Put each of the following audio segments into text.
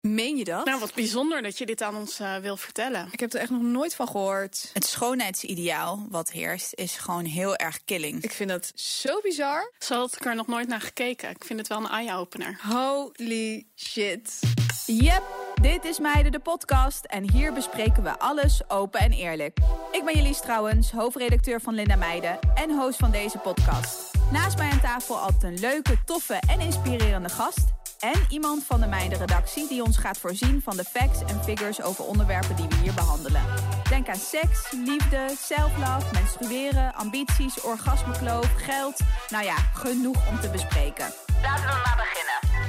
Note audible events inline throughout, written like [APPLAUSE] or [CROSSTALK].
Meen je dat? Nou, wat bijzonder dat je dit aan ons uh, wil vertellen. Ik heb er echt nog nooit van gehoord. Het schoonheidsideaal wat heerst is gewoon heel erg killing. Ik vind dat zo bizar. Zo had ik er nog nooit naar gekeken. Ik vind het wel een eye-opener. Holy shit. Yep, dit is Meiden de podcast en hier bespreken we alles open en eerlijk. Ik ben Jelise trouwens, hoofdredacteur van Linda Meiden en host van deze podcast. Naast mij aan tafel altijd een leuke, toffe en inspirerende gast en iemand van de Meiden-redactie die ons gaat voorzien van de facts en figures over onderwerpen die we hier behandelen. Denk aan seks, liefde, self-love, menstrueren, ambities, orgasmekloof, geld. Nou ja, genoeg om te bespreken. Laten we maar beginnen.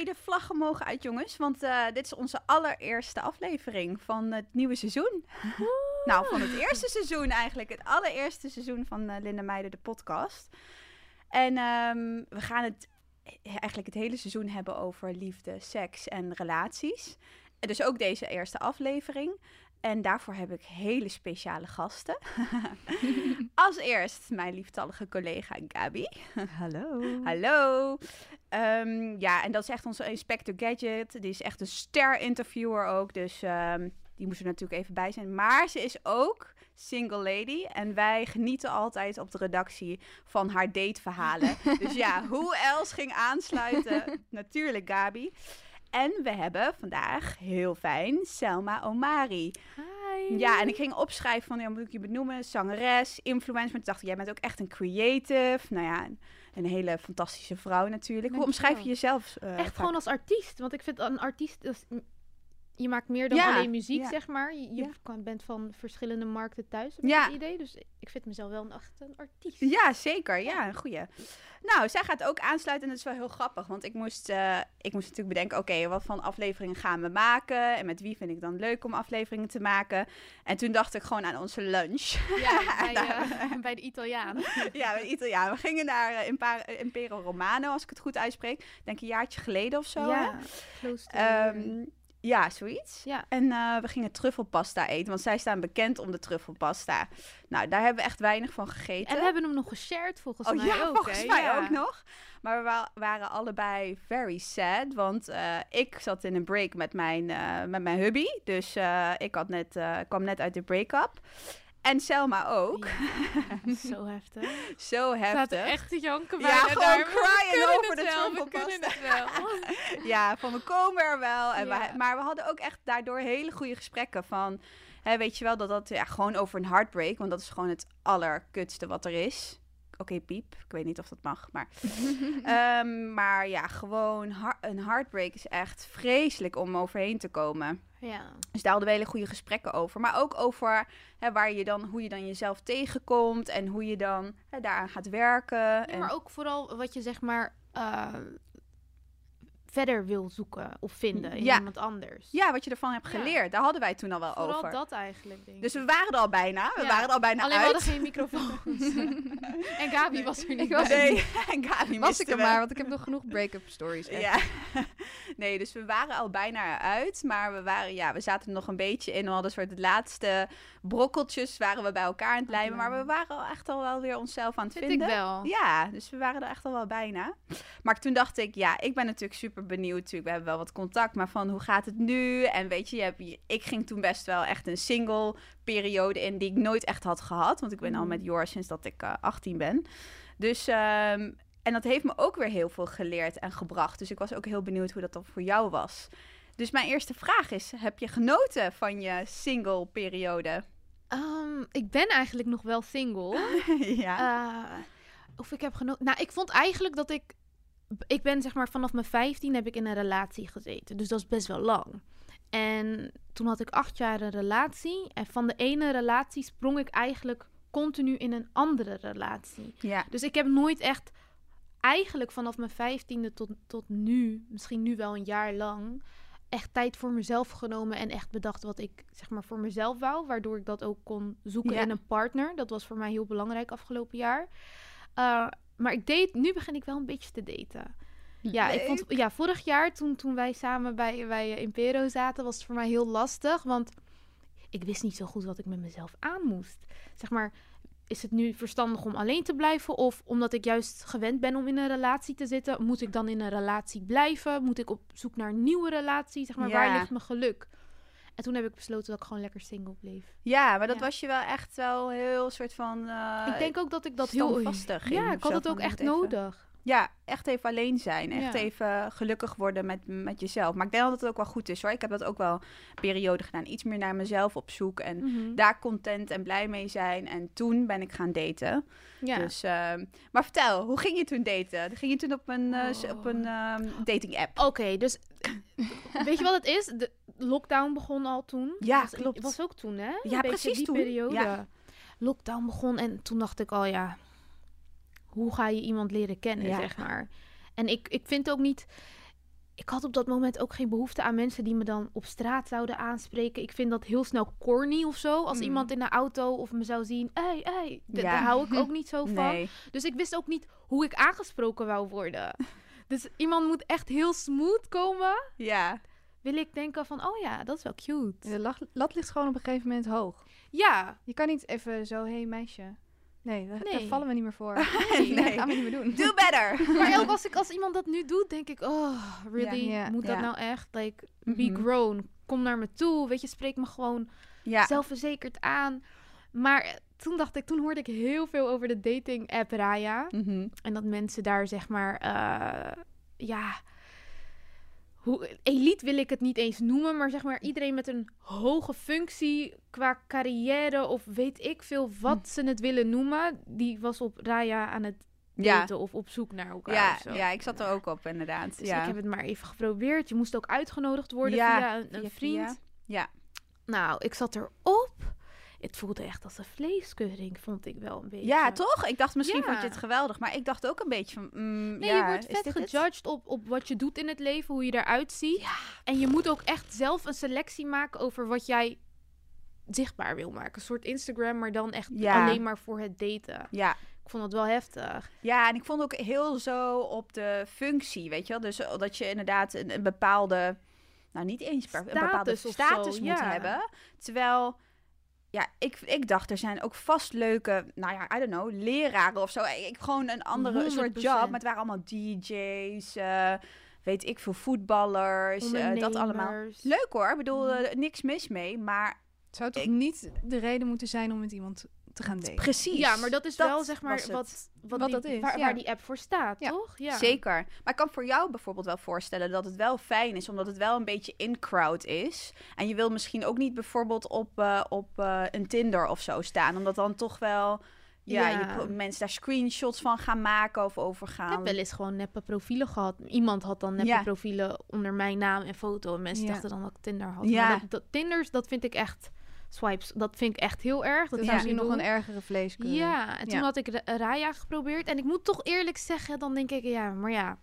Oké, de vlaggen mogen uit, jongens. Want uh, dit is onze allereerste aflevering van het nieuwe seizoen. nou, van het eerste seizoen eigenlijk. Het allereerste seizoen van uh, Linda Meijden, de podcast. En um, we gaan het eigenlijk het hele seizoen hebben over liefde, seks en relaties. En dus ook deze eerste aflevering. En daarvoor heb ik hele speciale gasten. [LAUGHS] Als eerst mijn lieftallige collega Gabi. Hallo. Hallo. Um, ja, en dat is echt onze Inspector Gadget. Die is echt een ster-interviewer ook. Dus um, die moest er natuurlijk even bij zijn. Maar ze is ook single lady. En wij genieten altijd op de redactie van haar dateverhalen. [LAUGHS] dus ja, hoe Els ging aansluiten? [LAUGHS] natuurlijk Gabi. En we hebben vandaag, heel fijn, Selma Omari. Hi. Ja, en ik ging opschrijven van, ja, moet ik je benoemen? Zangeres, influencer. Maar toen dacht ik, jij bent ook echt een creative. Nou ja, een, hele fantastische vrouw natuurlijk. Hoe omschrijf je jezelf? Uh, echt vaak? gewoon als artiest. Want ik vind een artiest... Dus, je maakt meer dan ja, alleen muziek, ja. zeg maar. Je, je ja. bent van verschillende markten thuis, heb het idee. Dus ik vind mezelf wel een, echt een artiest. Ja, zeker. Ja, een goeie. Nou, zij gaat ook aansluiten en dat is wel heel grappig. Want ik moest, uh, ik moest natuurlijk bedenken, oké, okay, wat voor afleveringen gaan we maken? En met wie vind ik dan leuk om afleveringen te maken? En toen dacht ik gewoon aan onze lunch. Ja, [LAUGHS] bij, uh, [LAUGHS] bij de Italianen. ja, bij de Italianen. We gingen naar uh, Impero Romano, als ik het goed uitspreek. Denk een jaartje geleden of zo. Ja, um, ja, zoiets. Ja. En uh, we gingen truffelpasta eten, want zij staan bekend om de truffelpasta. Nou, daar hebben we echt weinig van gegeten. En we hebben hem nog geshared volgens oh, mij ja, ook. volgens hè? mij ja. ook nog. Maar we wa waren allebei very sad, want uh, ik zat in een break met mijn, uh, met mijn hubby. Dus ik had net, kwam net uit de break-up. En Selma ook. Ja, [LAUGHS] zo heftig. zo heftig. Staat echt te janken Ja, bijna gewoon daar. crying over de wel. [LAUGHS] [LAUGHS] ja, van we komen er wel. En Ja. we, maar we hadden ook echt daardoor hele goede gesprekken van... Hè, weet je wel, dat dat ja, gewoon over een heartbreak... want dat is gewoon het allerkutste wat er is. Oké, piep. Ik weet niet of dat mag, maar... Ehm, maar ja, gewoon een heartbreak is echt vreselijk om overheen te komen. Ja. Dus daar hadden we hele goede gesprekken over. Maar ook over hè, waar je dan, hoe je dan jezelf tegenkomt... en hoe je dan hè, daaraan gaat werken. Ja, en... maar ook vooral wat je zeg maar uh, verder wil zoeken of vinden in Ja. iemand anders. Ja, wat je ervan hebt Ja. geleerd. Daar hadden wij toen al wel Vooral over. dat eigenlijk, denk ik. Dus we waren er al bijna. We Ja. waren er al bijna Alleen we uit. hadden geen microfoons. [LAUGHS] en Gabi was er niet Ik was bij. Nee, [LAUGHS] en Gabi Was ik er wel. maar, want ik heb nog genoeg break-up stories. echt. Ja. [LAUGHS] Nee, dus we waren al bijna uit. Maar we, waren, ja, we zaten er nog een beetje in. We hadden soort de laatste brokkeltjes waren we bij elkaar aan het lijmen. Maar we waren al echt al wel weer onszelf aan het Vind vinden. ik wel. Ja, dus we waren er echt al wel bijna. Maar toen dacht ik, ja, ik ben natuurlijk super benieuwd. Natuurlijk, we hebben wel wat contact, maar van hoe gaat het nu? En weet je, je hebt, ik ging toen best wel echt een single periode in die ik nooit echt had gehad. Want ik ben al Mhm. met Jor sinds dat ik eh, 18 ben. Dus, ehm, en dat heeft me ook weer heel veel geleerd en gebracht. Dus ik was ook heel benieuwd hoe dat dan voor jou was. Dus mijn eerste vraag is, heb je genoten van je single periode? Ehm, ik ben eigenlijk nog wel single. [LAUGHS] ja. Eh, of ik heb genoten. Nou, ik vond eigenlijk dat ik. Ik ben zeg maar vanaf mijn 15 heb ik in een relatie gezeten. Dus dat is best wel lang. En toen had ik acht jaar een relatie. En van de ene relatie sprong ik eigenlijk continu in een andere relatie. ja. Dus ik heb nooit echt. Eigenlijk vanaf mijn 15e tot, tot nu, misschien nu wel een jaar lang. Echt tijd voor mezelf genomen en echt bedacht wat ik zeg maar voor mezelf wou. Waardoor ik dat ook kon zoeken Ja. in een partner. Dat was voor mij heel belangrijk afgelopen jaar. Uh, maar ik deed, nu begin ik wel een beetje te daten. Ja, ik vond, ja vorig jaar toen, toen wij samen bij, bij Impero zaten, was het voor mij heel lastig. Want ik wist niet zo goed wat ik met mezelf aan moest. Zeg maar, is het nu verstandig om alleen te blijven? Of omdat ik juist gewend ben om in een relatie te zitten, moet ik dan in een relatie blijven? Moet ik op zoek naar een nieuwe relatie? Zeg maar, waar ligt mijn geluk? En toen heb ik besloten dat ik gewoon lekker single bleef. Ja, maar dat Ja. was je wel echt wel heel soort van... eh, ik denk ook dat ik dat heel... in Ja, ik had het ook echt even- nodig. Ja, echt even alleen zijn. Echt Ja. even gelukkig worden met, met jezelf. Maar ik denk dat het ook wel goed is hoor. Ik heb dat ook wel een periode gedaan. Iets meer naar mezelf op zoek. En Mhm. daar content en blij mee zijn. En toen ben ik gaan daten. Ja. Dus, ehm, maar vertel, hoe ging je toen daten? Ging je toen op een, eh, op een ehm, dating app? Oké, dus [COUGHS] weet je wat het is? De lockdown begon al toen. Ja, was, klopt. was ook toen, hè? Een Ja, precies die toen. periode. Ja. Lockdown begon en toen dacht ik al, ja, hoe ga je iemand leren kennen, Ja. zeg maar. En ik, ik vind ook niet... Ik had op dat moment ook geen behoefte aan mensen die me dan op straat zouden aanspreken. Ik vind dat heel snel corny of zo. Als Mm. iemand in de auto of me zou zien. Hé, hey, hey. Ja. Daar hou ik ook niet zo [LAUGHS] van. Nee. Dus ik wist ook niet hoe ik aangesproken wou worden. [LAUGHS] Dus iemand moet echt heel smooth komen. Ja. Wil ik denken van, oh ja, dat is wel cute. De lat ligt gewoon op een gegeven moment hoog. Ja, Je kan niet even zo, hé hey, meisje. Nee, daar, vallen we niet meer voor. [LAUGHS] Nee. Dat gaan we niet meer doen. Do better! [LAUGHS] maar ook als, ik, als iemand dat nu doet, denk ik, oh, really? Moet dat nou echt? Like, be Mhm. grown. Kom naar me toe. Weet je, spreek me gewoon zelfverzekerd aan. Maar eh, toen dacht ik, toen hoorde ik heel veel over de dating app Raya. Mhm. En dat mensen daar zeg maar, eh, ja, hoe, elite wil ik het niet eens noemen, maar zeg maar iedereen met een hoge functie qua carrière of weet ik veel wat ze het willen noemen, die was op Raya aan het Ja. of op zoek naar elkaar. Ja, of zo. ja, ik zat er ook op inderdaad. Dus ja. ik heb het maar even geprobeerd. Je moest ook uitgenodigd worden Ja, via een, een via- vriend. via. Ja. Nou, ik zat erop. Het voelde echt als een vleeskeuring, vond ik wel een beetje. ja, toch? Ik dacht misschien Ja. vond je het geweldig, maar ik dacht ook een beetje van... mm, Nee, ja, je wordt vet gejudged op, op wat je doet in het leven, hoe je eruit ziet. En je moet ook echt zelf een selectie maken over wat jij zichtbaar wil maken. Een soort Instagram, maar dan echt alleen maar voor het daten. Ja. Ik vond het wel heftig. ja, en ik vond ook heel zo op de functie, weet je wel? Dus eh, dat je inderdaad een, een bepaalde... Nou, niet eens per, een bepaalde Status moet ja. hebben. Terwijl... Ja, ik, ik dacht, er zijn ook vast leuke, nou ja, I don't know, leraren of zo. Ik gewoon een andere soort 100%. job. Maar het waren allemaal DJ's, eh, weet ik veel, voetballers, eh, dat allemaal. Leuk hoor, ik bedoel, eh, niks mis mee, maar Het zou toch Ik- niet de reden moeten zijn om met iemand te gaan daten? precies. Ja, maar dat is Dat wel zeg maar wat, wat, Wat die- dat is, waar, ja. waar die app voor staat, Ja. toch? Ja. Zeker. Maar ik kan voor jou bijvoorbeeld wel voorstellen dat het wel fijn is, omdat het wel een beetje in-crowd is. En je wil misschien ook niet bijvoorbeeld op, eh, op eh, een Tinder of zo staan, omdat dan toch wel ja, Ja. Je, mensen daar screenshots van gaan maken of over Ik gaan. heb wel eens gewoon neppe profielen gehad. Iemand had dan neppe Ja. profielen onder mijn naam en foto. En mensen Ja. dachten dan dat ik Tinder had. Ja. Maar dat, dat, Tinders, dat vind ik echt... Swipes, dat vind ik echt heel erg. Dat is is misschien nog een ergere vleeskeuring. Ja, en toen had ik Ra- Raya geprobeerd. En ik moet toch eerlijk zeggen, dan denk ik, ja, maar ja...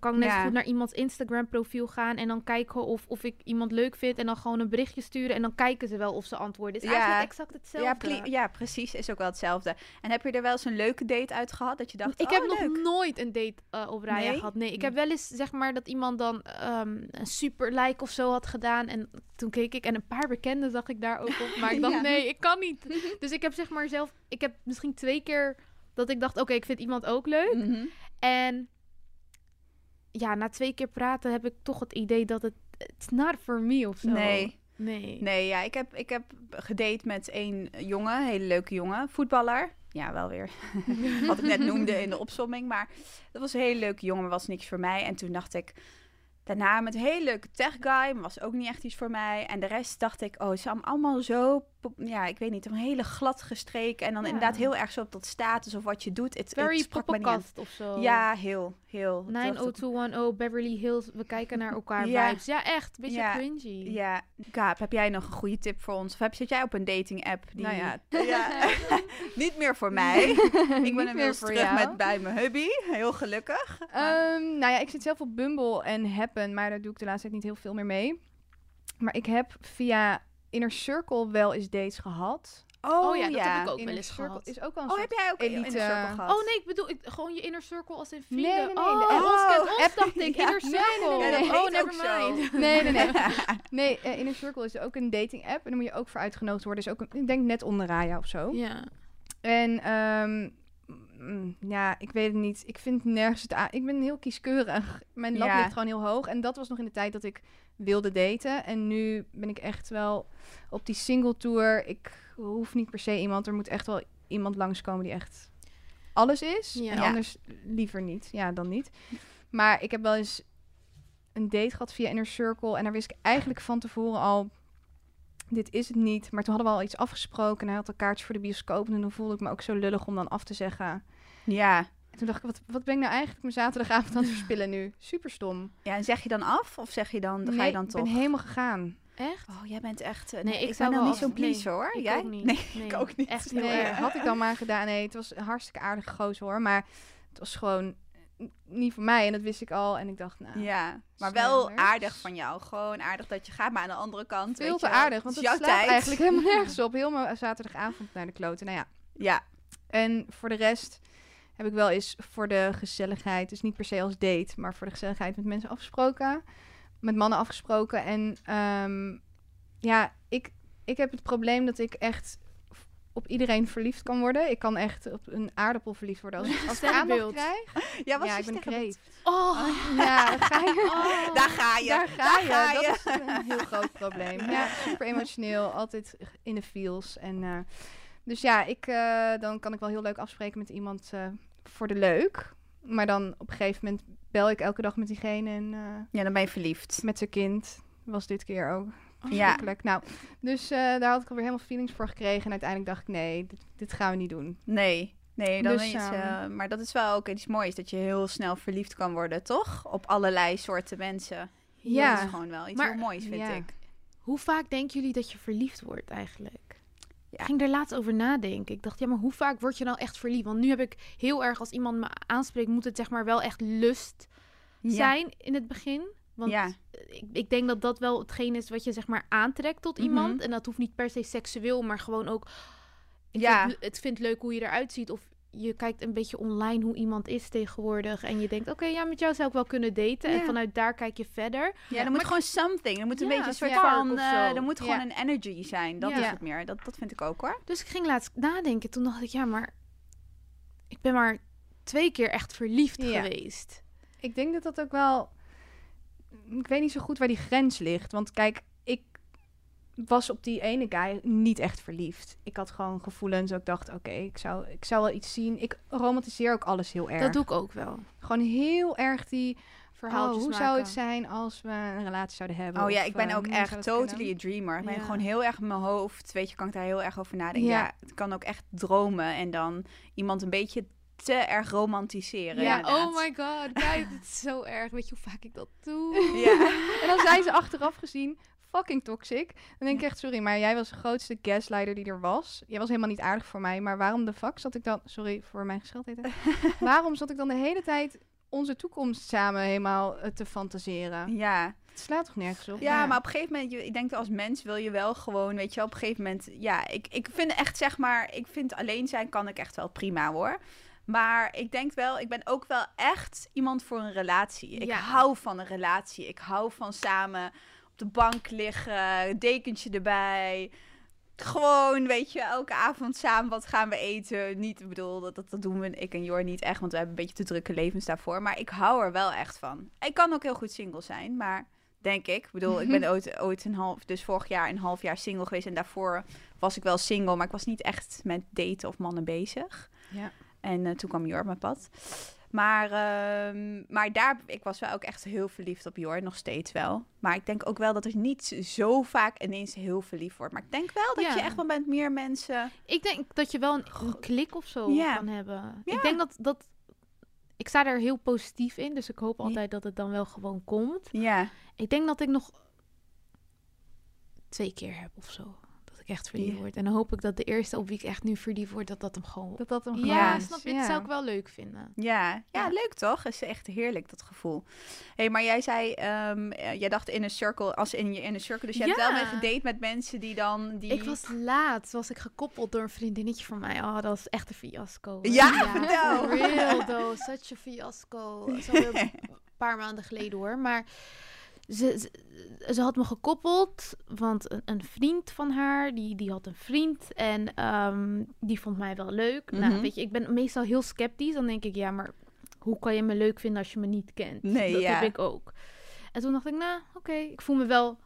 Dan kan ik net Ja. goed naar iemands Instagram profiel gaan en dan kijken of, of ik iemand leuk vind. En dan gewoon een berichtje sturen en dan kijken ze wel of ze antwoorden. Is Ja. eigenlijk exact hetzelfde. ja, ja, precies. Is ook wel hetzelfde. En heb je er wel eens een leuke date uit gehad dat je dacht, Ik oh, heb leuk. nog nooit een date eh, op Nee? gehad. Nee, ik heb wel eens zeg maar dat iemand dan ehm, een super like of zo had gedaan. En toen keek ik en een paar bekenden zag ik daar ook op. [LAUGHS] Maar ik dacht, nee, ik kan niet. [LAUGHS] dus ik heb zeg maar zelf, ik heb misschien twee keer dat ik dacht, oké, ik vind iemand ook leuk. Mhm. En ja, na twee keer praten heb ik toch het idee dat het, it's not for me of zo. Nee. Nee. Nee, ja, ik heb, ik heb gedate met een jongen, hele leuke jongen, voetballer. Ja, wel weer. [LAUGHS] Wat ik net noemde in de opsomming. Maar dat was een hele leuke jongen, maar was niks voor mij. En toen dacht ik, daarna met een hele leuke tech guy, maar was ook niet echt iets voor mij. En de rest dacht ik, oh, het is allemaal zo, ja, ik weet niet, een hele glad gestreken. En dan Ja. inderdaad heel erg zo op dat status of wat je doet. Het, Very me poppenkast of zo. Ja, heel, heel. Toen dacht ik, 90210 Beverly Hills, we kijken naar elkaar [LAUGHS] Ja. vibes. Ja, echt. Beetje Ja. cringy. Ja, Kaap, heb jij nog een goede tip voor ons? Of heb, zit jij op een dating app? Die... Nou ja. [LAUGHS] ja. [LAUGHS] niet meer voor mij. ik ben inmiddels voor terug jou. met bij mijn hubby. Heel gelukkig. Ehm, nou ja, ik zit zelf op Bumble en Happen, maar daar doe ik de laatste tijd niet heel veel meer mee. Maar ik heb via Inner Circle wel eens dates gehad. Oh, ja, dat heb ik ook wel Inner eens Circle gehad. is ook wel een Oh, soort heb jij ook elite, in de cirkel eh, gehad? Oh nee, ik bedoel ik, gewoon je inner circle als in Nee, vrienden. nee, nee, Oh, ons kent Oh, ons, app- dacht ik. [LAUGHS] Inner Nee, nee, circle. nee, nee, nee. Oh, never mind. Nee, nee, nee. Nee, eh, Inner Circle is ook een dating app en daar moet je ook voor uitgenodigd worden. Is ook een, ik denk net onder Raya of zo. Ja. En ehm, mm, ja, ik weet het niet. Ik vind nergens het aan. Ik ben heel kieskeurig. Mijn lat Ja. ligt gewoon heel hoog. En dat was nog in de tijd dat ik wilde daten. En nu ben ik echt wel op die single tour. Ik hoef niet per se iemand. Er moet echt wel iemand langskomen die echt alles is. Ja. En anders liever niet. Ja, dan niet. Maar ik heb wel eens een date gehad via Inner Circle. En daar wist ik eigenlijk van tevoren al... Dit is het niet. Maar toen hadden we al iets afgesproken. En hij had een kaartje voor de bioscoop. En toen voelde ik me ook zo lullig om dan af te zeggen. Ja. En toen dacht ik, wat, wat ben ik nou eigenlijk mijn zaterdagavond aan het [LAUGHS] verspillen nu? Super stom. ja, en zeg je dan af of zeg je dan, dan ga je dan ik toch? ben helemaal gegaan. Echt? Oh, jij bent echt... Nee, ik ik zou ben niet zo'n pleaser nee, hoor. ik jij? ook niet. Nee, [LAUGHS] Nee, ik ook niet. echt heel Nee, erg. had ik dan maar gedaan. Nee, het was een hartstikke aardige gozer hoor. Maar het was gewoon niet voor mij. En dat wist ik al. En ik dacht, nou, Ja, maar wel aardig van jou. Gewoon aardig dat je gaat. Maar aan de andere kant, veel te aardig. Want het slaat tijd. eigenlijk helemaal [LAUGHS] nergens op. Heel mijn zaterdagavond naar de kloten. Nou ja. Ja, En voor de rest heb ik wel eens voor de gezelligheid, dus niet per se als date, maar voor de gezelligheid met mensen afgesproken. Met mannen afgesproken. En ehm, ja, ik, ik heb het probleem dat ik echt op iedereen verliefd kan worden. Ik kan echt op een aardappel verliefd worden als, als [LAUGHS] ik aandacht Sterrenbeeld. krijg. [LAUGHS] ja, wat ja, ik je ben kreeft. Oh, Ja, daar ga je. [LAUGHS] oh. Daar ga je. Daar ga je. ga Dat is een heel groot probleem. Ja, super emotioneel. Altijd in de feels. En, eh, dus ja, ik, eh, dan kan ik wel heel leuk afspreken met iemand eh, voor de leuk. Maar dan op een gegeven moment bel ik elke dag met diegene en eh, Ja, dan ben je verliefd. met zijn kind. Was dit keer ook. Ja. Verschrikkelijk. Nou, dus eh, daar had ik alweer helemaal feelings voor gekregen. En uiteindelijk dacht ik, nee, dit, dit gaan we niet doen. Nee, nee, dan Dus, is, ehm, eh, maar dat is wel ook iets moois. Dat je heel snel verliefd kan worden, toch? Op allerlei soorten mensen. Ja. Dat is gewoon wel iets Maar- heel moois, vind ja. ik. Hoe vaak denken jullie dat je verliefd wordt eigenlijk? Ja. Ik ging er laatst over nadenken. Ik dacht, ja, maar hoe vaak word je nou echt verliefd? Want nu heb ik heel erg, als iemand me aanspreekt, moet het zeg maar wel echt lust zijn in het begin. Want ja. ik, ik denk dat dat wel hetgeen is wat je zeg maar aantrekt tot Mhm. iemand. En dat hoeft niet per se seksueel, maar gewoon ook... Ik Ja. vind, het vindt leuk hoe je eruit ziet. Of je kijkt een beetje online hoe iemand is tegenwoordig. En je denkt, oké, ja, met jou zou ik wel kunnen daten. En vanuit daar kijk je verder. Ja, er moet gewoon something. Er moet een Ja, beetje een soort ja. van... Eh, zo. er moet Ja. gewoon een energy zijn. Dat Ja. is het meer. Dat, dat vind ik ook hoor. Dus ik ging laatst nadenken. Toen dacht ik, ja, maar ik ben maar twee keer echt verliefd Ja. geweest. Ik denk dat dat ook wel. Ik weet niet zo goed waar die grens ligt. Want kijk, was op die ene guy niet echt verliefd. Ik had gewoon gevoelens. Ik dacht, oké, ik, zou, ik zou wel iets zien. Ik romantiseer ook alles heel erg. Dat doe ik ook wel. Gewoon heel erg die. Verhaaltjes oh, hoe maken. zou het zijn als we een relatie zouden hebben? Oh ja, Of, ik ben eh, ook echt totally kunnen? a dreamer. Ik ben gewoon heel erg in mijn hoofd. Weet je, kan ik daar heel erg over nadenken. Ja. Ja. het kan ook echt dromen en dan iemand een beetje te erg romantiseren. Ja, inderdaad. oh my god. Kijk, het is zo erg. Weet je hoe vaak ik dat doe? [LAUGHS] Ja. En dan zijn ze achteraf gezien fucking toxic. Dan denk ik echt, sorry, maar jij was de grootste gaslighter die er was. Jij was helemaal niet aardig voor mij, maar waarom de fuck zat ik dan... Sorry voor mijn gescheldheden. [LAUGHS] waarom zat ik dan de hele tijd onze toekomst samen helemaal eh, te fantaseren? ja. Het slaat toch nergens op? Ja, maar op een gegeven moment, je- ik denk dat als mens wil je wel gewoon, weet je wel, op een gegeven moment, ja, ik, ik vind echt, zeg maar, ik vind alleen zijn kan ik echt wel prima hoor. Maar ik denk wel, ik ben ook wel echt iemand voor een relatie. Ik Ja. hou van een relatie. Ik hou van samen op de bank liggen, dekentje erbij. Gewoon, weet je, elke avond samen wat gaan we eten. Niet, ik bedoel, dat, dat, dat doen we, ik en Jor niet echt, want we hebben een beetje te drukke levens daarvoor. Maar ik hou er wel echt van. Ik kan ook heel goed single zijn, maar denk ik. Ik bedoel, ik ben [LAUGHS] ooit, ooit een half, dus vorig jaar een half jaar single geweest. En daarvoor was ik wel single, maar ik was niet echt met daten of mannen bezig. Ja. En eh, toen kwam Jor op mijn pad. Maar, ehm, maar daar, ik was wel ook echt heel verliefd op Jor, nog steeds wel. Maar ik denk ook wel dat er niet zo vaak ineens heel verliefd wordt. Maar ik denk wel dat Ja. je echt wel met meer mensen... Ik denk dat je wel een, een klik of zo Ja. kan hebben. Ja. Ik denk dat, dat... Ik sta er heel positief in, dus ik hoop altijd dat het dan wel gewoon komt. Ja, Ik denk dat ik nog twee keer heb of zo. Ik echt verliefd Ja. word. En dan hoop ik dat de eerste op wie ik echt nu verliefd word, dat dat hem gewoon... Dat dat hem ja, gewoon is. snap je? Ja. Dat zou ik wel leuk vinden. ja, ja, Ja. leuk toch? is echt heerlijk, dat gevoel. hey, maar jij zei, eh, jij dacht in een circle, als in je inner circle. Dus je hebt Ja. wel mee gedate met mensen die dan... Die... Ik was laatst, was ik gekoppeld door een vriendinnetje van mij. Oh, dat was echt een fiasco. Ja, real though, such a fiasco. Is alweer een paar maanden geleden hoor. Maar ze, ze, ze had me gekoppeld, want een, een vriend van haar, die, die had een vriend en ehm, die vond mij wel leuk. Nou, Mhm. weet je, ik ben meestal heel sceptisch. Dan denk ik, ja, maar hoe kan je me leuk vinden als je me niet kent? Nee, dat ja. heb ik ook. En toen dacht ik, nou, oké, ik voel me wel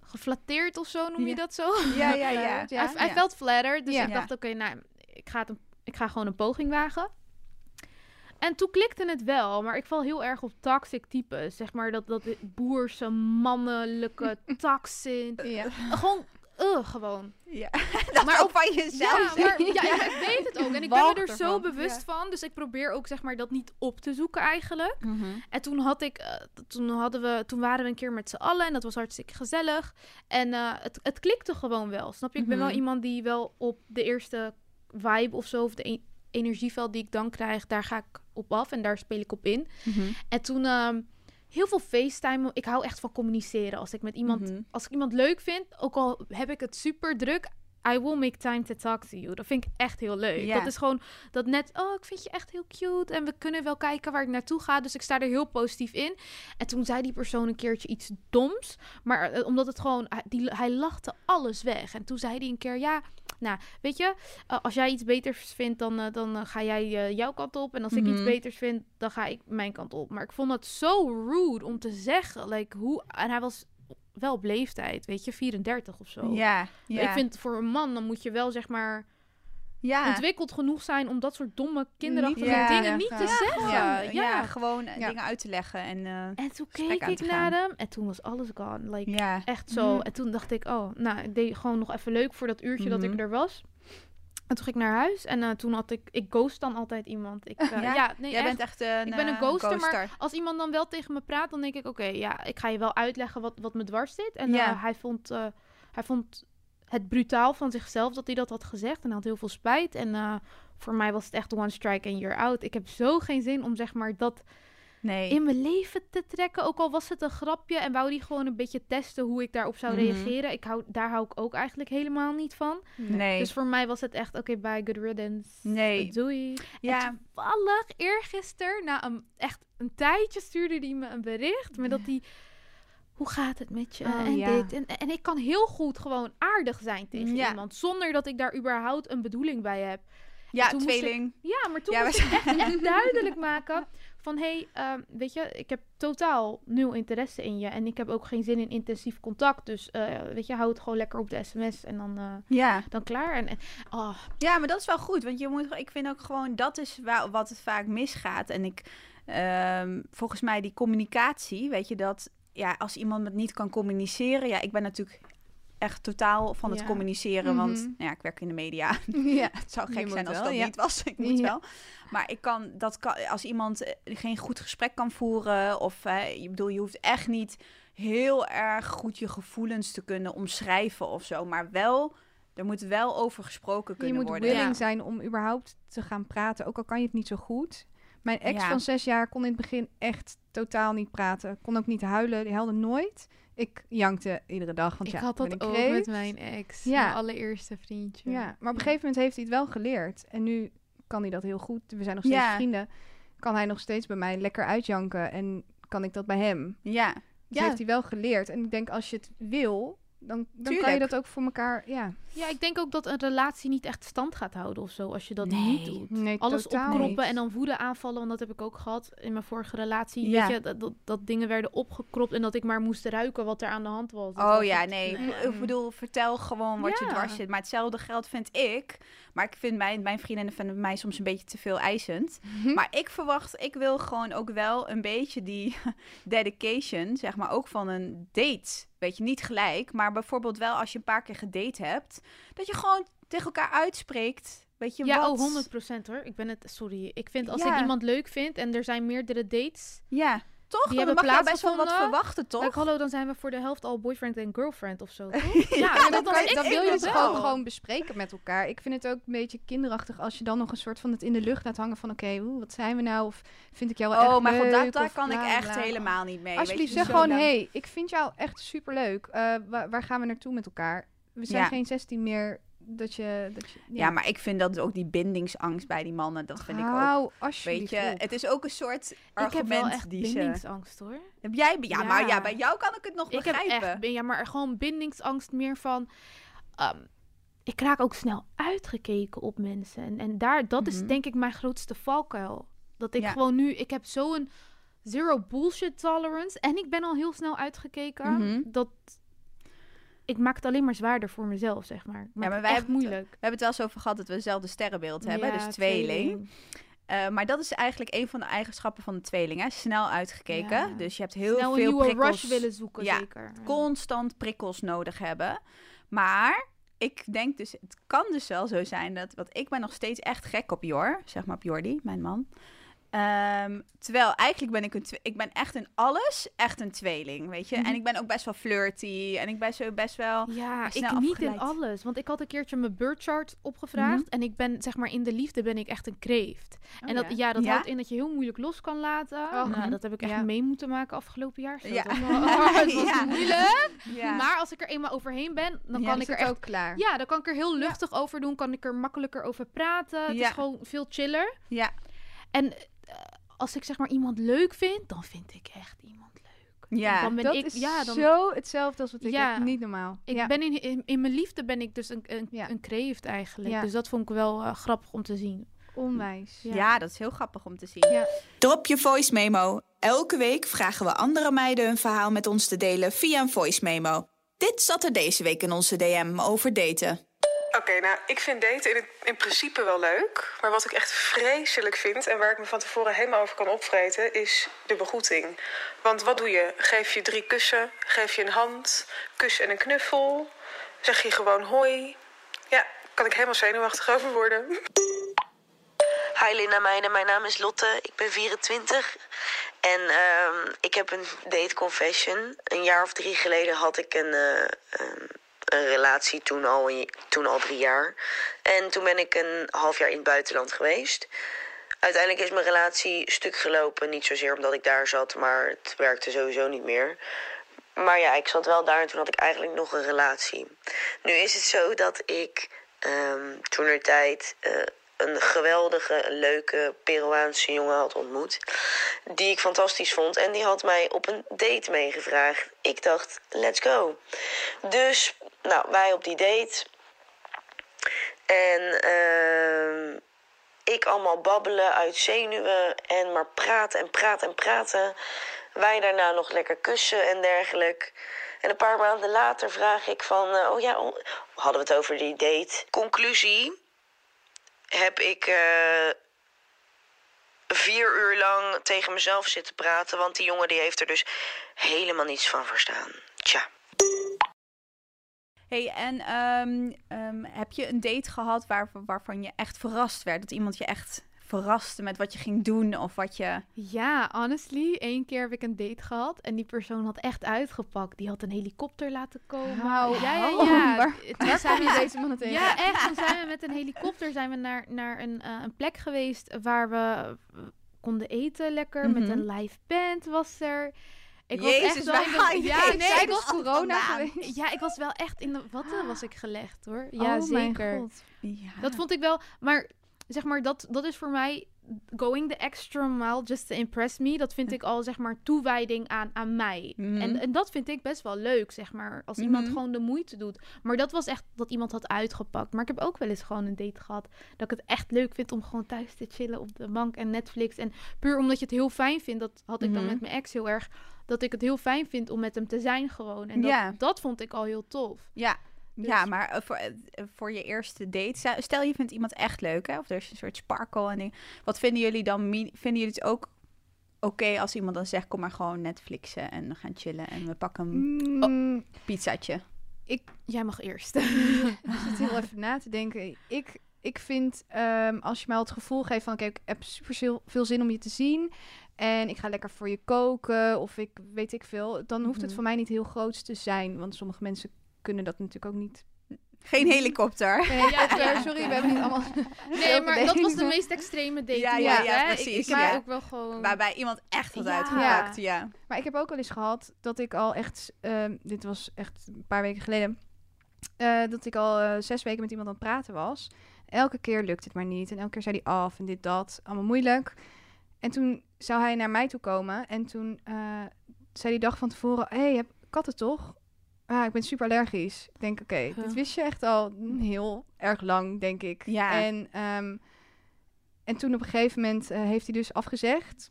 geflatteerd of zo, noem je Ja. dat zo? Ja, ja, ja. [LAUGHS] Hij ja. felt flattered, dus ik dacht, oké, nou, ik ga, het een, ik ga gewoon een poging wagen. En toen klikte het wel, maar ik val heel erg op toxic types. Zeg maar dat, dat boerse, mannelijke, [LAUGHS] toxin. Ja. Gewoon, uh, gewoon. Ja. [LAUGHS] [LAUGHS] Dat maar ook van jezelf. Ja, maar, ja, ik weet het ook. En ik ben me er zo ervan. bewust van. Dus ik probeer ook zeg maar dat niet op te zoeken eigenlijk. Mhm. En toen had ik, eh, toen hadden we, toen waren we een keer met z'n allen en dat was hartstikke gezellig. En eh, het, het klikte gewoon wel. Snap je? Ik ben wel Mhm. iemand die wel op de eerste vibe of zo, of de e- energieveld die ik dan krijg, daar ga ik op af en daar speel ik op in. Mhm. En toen ehm, heel veel FaceTime. Ik hou echt van communiceren. Als ik met iemand, Mhm. als ik iemand leuk vind, ook al heb ik het super druk. I will make time to talk to you. Dat vind ik echt heel leuk. Dat is gewoon dat net, oh, ik vind je echt heel cute. En we kunnen wel kijken waar ik naartoe ga. Dus ik sta er heel positief in. En toen zei die persoon een keertje iets doms. Maar eh, omdat het gewoon, hij, die, hij lachte alles weg. En toen zei hij een keer, ja, nou, weet je, als jij iets beters vindt, dan, eh, dan eh, ga jij eh, jouw kant op. En als ik iets Mhm. beters vind, dan ga ik mijn kant op. Maar ik vond het zo rude om te zeggen. Like, hoe, en hij was wel op leeftijd, weet je, 34 of zo. Ja, ja. Ik vind voor een man, dan moet je wel zeg maar ja. ontwikkeld genoeg zijn om dat soort domme kinderachtige ja, dingen ja, niet te zeggen. Ja, gewoon eh, dingen uit te leggen. En, eh, En toen keek ik naar gaan. hem en toen was alles gone. Like. Echt zo. Mhm. En toen dacht ik, oh, nou, ik deed gewoon nog even leuk voor dat uurtje dat Mhm. ik er was. En toen ging ik naar huis en eh, toen had ik, ik ghost dan altijd iemand. Ik, [LAUGHS] Ja? ja? nee, Jij echt. bent echt een, Ik ben een ghoster, maar als iemand dan wel tegen me praat, dan denk ik, oké, ja, ik ga je wel uitleggen wat, wat me dwars zit. En hij, vond, hij vond het brutaal van zichzelf dat hij dat had gezegd en hij had heel veel spijt. En eh, voor mij was het echt one strike and you're out. Ik heb zo geen zin om zeg maar dat Nee. in mijn leven te trekken. Ook al was het een grapje en wou die gewoon een beetje testen hoe ik daarop zou Mhm. reageren. Ik hou, daar hou ik ook eigenlijk helemaal niet van. nee. Dus voor mij was het echt, oké, bye, good riddance. Nee. Doei. ja. En toevallig eergisteren, na een, echt een tijdje, stuurde hij me een bericht. Met dat hij, hoe gaat het met je? Oh, en ja. dit. En, en ik kan heel goed gewoon aardig zijn tegen Ja. iemand. Zonder dat ik daar überhaupt een bedoeling bij heb. ja, ik- tweeling. Ja, maar toen Ja, moest ik echt, echt [LAUGHS] duidelijk maken van... hé, hey, ehm, weet je, ik heb totaal nul interesse in je... en ik heb ook geen zin in intensief contact. Dus eh, weet je, hou het gewoon lekker op de sms en dan, eh, Ja. dan klaar. En, en oh, ja, maar dat is wel goed. Want je moet, ik vind ook gewoon, dat is wa- wat het vaak misgaat. En ik, ehm, volgens mij die communicatie, weet je, dat... Ja, als iemand het niet kan communiceren... Ja, ik ben natuurlijk echt totaal van het Ja. communiceren. Want Mhm. nou ja, ik werk in de media. [LAUGHS] [LAUGHS] Ja. Het zou Je gek moet zijn als wel, dat ja. niet was. [LAUGHS] Ik moet wel. Maar ik kan, dat kan, als iemand eh, geen goed gesprek kan voeren, of eh, je bedoel, je hoeft echt niet heel erg goed je gevoelens te kunnen omschrijven of zo, maar wel, er moet wel over gesproken Je kunnen moet worden. willing Ja. zijn om überhaupt te gaan praten, ook al kan je het niet zo goed. Mijn ex Ja. van zes jaar kon in het begin echt totaal niet praten. Kon ook niet huilen, die huilde nooit. Ik jankte iedere dag, want ik ja, had dat ook met mijn ex. Ja. Mijn allereerste vriendje. Ja, maar op een gegeven moment heeft hij het wel geleerd. En nu kan hij dat heel goed. We zijn nog steeds Ja. vrienden. Kan hij nog steeds bij mij lekker uitjanken. En kan ik dat bij hem. Ja, Dus Ja. heeft hij wel geleerd. En ik denk als je het wil, dan, dan kan je dat ook voor elkaar. Ja, Ja, ik denk ook dat een relatie niet echt stand gaat houden of zo als je dat Nee. niet doet. nee, Alles totaal opkroppen niet. en dan woede aanvallen, want dat heb ik ook gehad in mijn vorige relatie. Ja. Weet je, dat, dat, dat dingen werden opgekropt en dat ik maar moest ruiken wat er aan de hand was. Dat oh was ja, het- nee. Ik bedoel, vertel gewoon wat je dwars zit. Maar hetzelfde geldt vind ik. Maar ik vind mijn, mijn vriendinnen vinden mij soms een beetje te veel eisend. Hm? Maar ik verwacht, ik wil gewoon ook wel een beetje die [LAUGHS] dedication, zeg maar, ook van een date. Weet je, niet gelijk, maar bijvoorbeeld wel als je een paar keer gedate hebt, dat je gewoon tegen elkaar uitspreekt. Weet je, Ja, wat... oh, 100% hoor. Ik ben het, sorry. Ik vind als Ja. ik iemand leuk vind en er zijn meerdere dates, Ja, toch? Die hebben mag je best wel wat verwachten, toch? Like, hallo, dan zijn we voor de helft al boyfriend en girlfriend of zo. [LAUGHS] toch? Ja, ja, dat dan, dan ik wil je het wel. ook gewoon bespreken met elkaar. Ik vind het ook een beetje kinderachtig als je dan nog een soort van het in de lucht laat hangen van oké, wat zijn we nou? Of vind ik jou wel Oh, echt maar leuk? daar, daar Of kan ik echt bla. helemaal niet mee. Alsjeblieft, zeg gewoon, dan- hey, ik vind jou echt superleuk. Eh waar, waar gaan we naartoe met elkaar? We zijn Ja. geen 16 meer. Dat je... Dat je Ja. maar ik vind dat ook die bindingsangst bij die mannen, dat vind ik ook. Hou Weet alsjeblieft je, het is ook een soort ik heb argument wel echt die ze... bindingsangst hoor. Heb jij? Ja, maar ja, bij jou kan ik het nog Ik heb begrijpen. echt, ja, maar gewoon bindingsangst meer van. ehm, ik raak ook snel uitgekeken op mensen. En, en daar, dat is Mhm. denk ik mijn grootste valkuil. Dat ik Ja. gewoon nu, ik heb zo'n zero bullshit tolerance. En ik ben al heel snel uitgekeken. Mhm. Dat ik maak het alleen maar zwaarder voor mezelf, zeg maar. Maar, maar het wij hebben- moeilijk. We hebben het wel eens over gehad dat we hetzelfde sterrenbeeld hebben, Ja, dus tweeling. Eh, maar dat is eigenlijk een van de eigenschappen van de tweeling. Hè? Snel uitgekeken. Ja. Dus je hebt heel Snel veel prikkels. rush willen zoeken, Ja, zeker. Ja. constant prikkels nodig hebben. Maar ik denk dus, het kan dus wel zo zijn dat, want ik ben nog steeds echt gek op Jor, zeg maar op Jordi, mijn man. Ehm, terwijl eigenlijk ben ik een, ik ben echt in alles echt een tweeling, weet je. Mhm. En ik ben ook best wel flirty en ik ben zo best wel. Ja, ik niet in afgeleid. alles. Want ik had een keertje mijn birth chart opgevraagd. Mhm. En ik ben, zeg maar, in de liefde ben ik echt een kreeft. en dat, ja, dat Ja? houdt in dat je heel moeilijk los kan laten. Oh, nou, mhm. dat heb ik echt Ja. mee moeten maken afgelopen jaar. Ja. oh, [LAUGHS] [LAUGHS] het was moeilijk. Maar als ik er eenmaal overheen ben, dan kan ik er echt... ook klaar. Ja, dan kan ik er heel luchtig over doen. Kan ik er makkelijker over praten. Het Ja. is gewoon veel chiller. ja. En als ik zeg maar iemand leuk vind, dan vind ik echt iemand leuk. Ja. dan ben dat ik, is ja, dan, zo hetzelfde als wat ik Ja. heb. Niet normaal. Ik ja. ben in, in, in mijn liefde ben ik dus een, een, Ja. een kreeft eigenlijk. Ja. Dus dat vond ik wel eh, grappig om te zien. onwijs. Ja. Ja. dat is heel grappig om te zien. Ja. Drop je voice memo. Elke week vragen we andere meiden hun verhaal met ons te delen via een voice memo. Dit zat er deze week in onze DM over daten. Oké, nou, ik vind daten in, principe wel leuk. Maar wat ik echt vreselijk vind en waar ik me van tevoren helemaal over kan opvreten, is de begroeting. Want wat doe je? Geef je drie kussen? Geef je een hand? Kus en een knuffel? Zeg je gewoon hoi? Ja, kan ik helemaal zenuwachtig over worden. Hi Linda Meijnen, mijn naam is Lotte, ik ben 24 en ehm, ik heb een date confession. Een jaar of drie geleden had ik een, eh, een relatie, toen al, toen al drie jaar. En toen ben ik een half jaar in het buitenland geweest. Uiteindelijk is mijn relatie stuk gelopen, niet zozeer omdat ik daar zat, maar het werkte sowieso niet meer. Maar ja, ik zat wel daar en toen had ik eigenlijk nog een relatie. Nu is het zo dat ik ehm toen er tijd een geweldige, leuke Peruaanse jongen had ontmoet. Die ik fantastisch vond. En die had mij op een date meegevraagd. Ik dacht, let's go. Dus, nou, wij op die date. En ehm ik allemaal babbelen uit zenuwen. En maar praten en praten en praten. Wij daarna nog lekker kussen en dergelijke. En een paar maanden later vraag ik van... eh, oh ja, hadden we het over die date. Conclusie heb ik eh, vier uur lang tegen mezelf zitten praten. Want die jongen die heeft er dus helemaal niets van verstaan. Tja. Hey, en ehm, ehm, heb je een date gehad waar, waarvan je echt verrast werd? Dat iemand je echt verraste met wat je ging doen of wat je... Ja, honestly, één keer heb ik een date gehad en die persoon had echt uitgepakt. Die had een helikopter laten komen. Hou ja, ja, ja. Waar- Toen Waar zijn je deze mannen tegen? Ja, echt. Toen zijn we met een helikopter zijn we naar, naar een, eh, een plek geweest waar we eh, konden eten lekker. Met Mhm. een live band was er. Ik was echt wel in de, ja, nee, ik was corona geweest. ja, ik was wel echt in de watten was ik gelegd hoor. Ja, oh mijn zeker. god. Ja. Dat vond ik wel, maar zeg maar, dat, dat is voor mij going the extra mile just to impress me. Dat vind ik al, zeg maar, toewijding aan, aan mij. Mhm. En, en dat vind ik best wel leuk, zeg maar, als iemand Mhm. gewoon de moeite doet. Maar dat was echt dat iemand had uitgepakt. Maar ik heb ook wel eens gewoon een date gehad dat ik het echt leuk vind om gewoon thuis te chillen op de bank en Netflix. En puur omdat je het heel fijn vindt, dat had ik dan Mhm. met mijn ex heel erg, dat ik het heel fijn vind om met hem te zijn gewoon. En dat, Ja. dat vond ik al heel tof. Ja, Dus- ja maar eh, voor, eh, voor je eerste date, stel- je vindt iemand echt leuk, hè? of er is een soort sparkle. En ding. wat vinden jullie dan? Vinden jullie het ook oké als iemand dan zegt: kom maar gewoon Netflixen en we gaan chillen en we pakken een Mm, pizzaatje? Jij mag eerst. [LAUGHS] Ik zit heel even na te denken. Ik, ik vind, ehm, als je mij al het gevoel geeft van... oké, ik heb super veel, veel zin om je te zien... en ik ga lekker voor je koken of ik weet ik veel... dan hoeft het Mhm. voor mij niet heel groot te zijn. Want sommige mensen kunnen dat natuurlijk ook niet. Geen helikopter. Nee, Ja, [LAUGHS] ja. Sorry, we hebben niet allemaal... [LAUGHS] Nee, maar dat was de meest extreme date. Ja, hè. precies, Ik, ik ja. ben ook wel gewoon... Waarbij iemand echt had Ja. uitgepakt. Ja. Maar ik heb ook wel eens gehad dat ik al echt... ehm, dit was echt een paar weken geleden... eh, dat ik al eh, zes weken met iemand aan het praten was. Elke keer lukt het maar niet. En elke keer zei hij af en dit, dat. Allemaal moeilijk. En toen zou hij naar mij toe komen. En toen eh, zei hij dag van tevoren... Hé, hey, je hebt katten toch? Ja, ik ben super allergisch. Ik denk, oké, Huh. dit wist je echt al heel erg lang, denk ik. Ja. En, ehm, en toen op een gegeven moment eh, heeft hij dus afgezegd.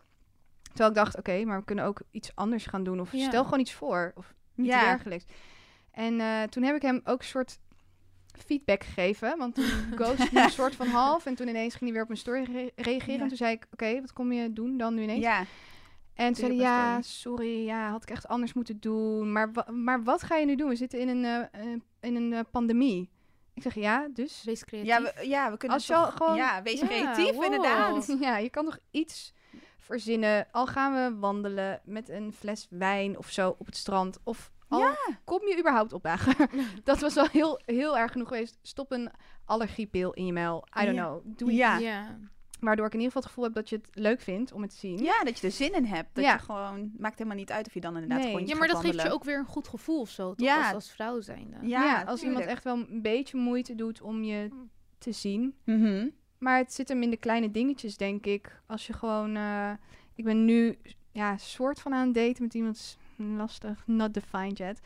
Terwijl ik dacht, oké, maar we kunnen ook iets anders gaan doen. Of Ja. stel gewoon iets voor. Of iets Ja. dergelijks. En eh, toen heb ik hem ook een soort feedback gegeven. Want toen [LAUGHS] ghostte hij een soort van half. En toen ineens ging hij weer op mijn story re- reageren. Ja. En toen zei ik, oké, wat kom je doen dan nu ineens? Ja. En zei ja, sorry, ja, had ik echt anders moeten doen. Maar, wa- maar wat ga je nu doen? We zitten in een, eh, eh, in een eh, pandemie. Ik zeg, ja, dus... Wees creatief. Ja, we, ja, we kunnen Als je al toch- gewoon- Ja, wees Ja, creatief wow. inderdaad. [LAUGHS] Ja, je kan toch iets verzinnen. Al gaan we wandelen met een fles wijn of zo op het strand. Of al kom je überhaupt opdagen. [LAUGHS] dat was wel heel, heel erg genoeg geweest. Stop een allergiepil in je mail. I don't Ja. know. Doe iets. Ja. ja. Waardoor ik in ieder geval het gevoel heb dat je het leuk vindt om het te zien. Ja, dat je er zin in hebt. Dat Ja. je gewoon... Maakt helemaal niet uit of je dan inderdaad Nee. gewoon Ja, maar dat geeft je ook weer een goed gevoel of zo, toch? Ja. Als, als vrouw zijnde. Ja, Ja, als iemand echt wel een beetje moeite doet om je te zien. Mhm. Maar het zit hem in de kleine dingetjes, denk ik. Als je gewoon... eh, ik ben nu ja, soort van aan het daten met iemand... Lastig, not defined yet.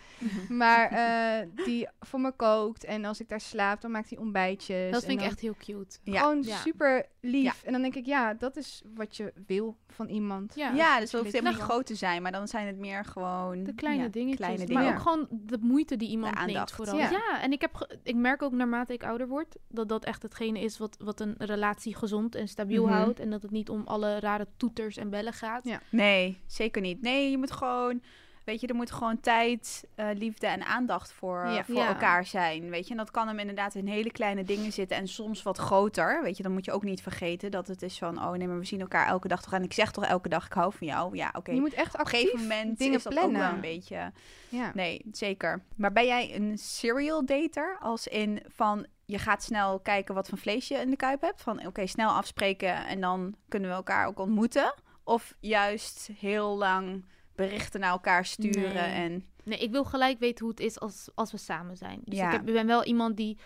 Maar [LAUGHS] eh, die voor me kookt. En als ik daar slaap, dan maakt hij ontbijtjes. Dat vind ik dan echt heel cute. Ja. Gewoon Ja. super lief. En dan denk ik, ja, dat is wat je wil van iemand. Ja, Ja, dus het hoeft helemaal niet groot te zijn, maar dan zijn het meer gewoon... De kleine ja, dingetjes. Kleine maar dingen. ook gewoon de moeite die iemand neemt aandacht. vooral. Ja. Ja. en ik, heb ge- ik merk ook naarmate ik ouder word... dat dat echt hetgene is wat, wat een relatie gezond en stabiel Mhm. houdt. En dat het niet om alle rare toeters en bellen gaat. Ja. Nee, zeker niet. Nee, je moet gewoon... Weet je, er moet gewoon tijd, eh, liefde en aandacht voor, Ja. voor Ja. elkaar zijn. Weet je, en dat kan hem inderdaad in hele kleine dingen zitten en soms wat groter. Weet je, dan moet je ook niet vergeten dat het is van... Oh nee, maar we zien elkaar elke dag toch aan. Ik zeg toch elke dag, ik hou van jou. Ja, oké. Je moet echt Op een gegeven moment dingen is dat plannen. ook wel een beetje... Ja. Nee, zeker. Maar ben jij een serial dater? Als in van je gaat snel kijken wat voor vlees je in de kuip hebt. Van oké, snel afspreken en dan kunnen we elkaar ook ontmoeten. Of juist heel lang berichten naar elkaar sturen Nee. en Nee, ik wil gelijk weten hoe het is als, als we samen zijn. Dus Ja. ik, heb, ik ben wel iemand die...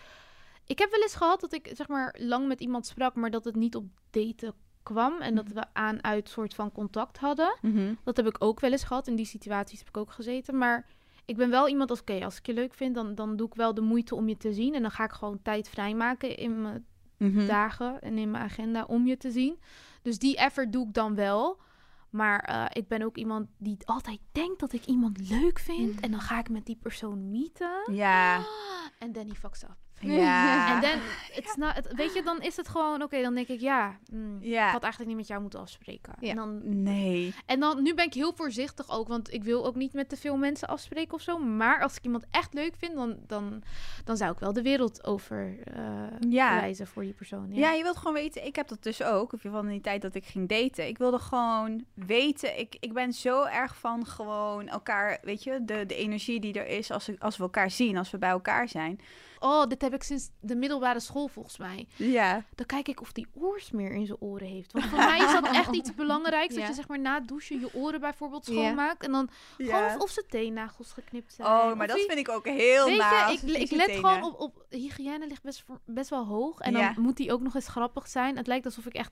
Ik heb wel eens gehad dat ik zeg maar lang met iemand sprak... maar dat het niet op daten kwam. En dat we aan uit soort van contact hadden. Dat heb ik ook wel eens gehad. In die situaties heb ik ook gezeten. Maar ik ben wel iemand als... Oké, als ik je leuk vind, dan, dan doe ik wel de moeite om je te zien. En dan ga ik gewoon tijd vrijmaken in mijn Mhm. dagen en in mijn agenda om je te zien. Dus die effort doe ik dan wel. Maar eh, ik ben ook iemand die altijd denkt dat ik iemand leuk vind. En dan ga ik met die persoon meeten. Ja, En then he fucks up. [LAUGHS] ja. En dan, it's not, weet je, dan is het gewoon, oké, dan denk ik, ja, mm, Ja. ik had eigenlijk niet met jou moeten afspreken. Ja. En, dan, Nee. en dan, nu ben ik heel voorzichtig ook, want ik wil ook niet met te veel mensen afspreken of zo. Maar als ik iemand echt leuk vind, dan, dan, dan zou ik wel de wereld over eh Ja. reizen voor die persoon. Ja. Ja, je wilt gewoon weten, ik heb dat dus ook, of van die tijd dat ik ging daten. Ik wilde gewoon weten, ik, ik ben zo erg van gewoon elkaar, weet je, de, de energie die er is als, als we elkaar zien, als we bij elkaar zijn. Oh, dit heb ik sinds de middelbare school volgens mij. Ja. Dan kijk ik of die oorsmeer in zijn oren heeft. Want voor mij is dat echt iets belangrijks. Dat je zeg maar na het douchen je oren bijvoorbeeld schoonmaakt. En dan gewoon of, of zijn teennagels geknipt zijn. Oh, maar dat die- vind ik ook heel Weet je, ik, ik let tenen. gewoon op, op... Hygiëne ligt best, best wel hoog. En dan moet die ook nog eens grappig zijn. Het lijkt alsof ik echt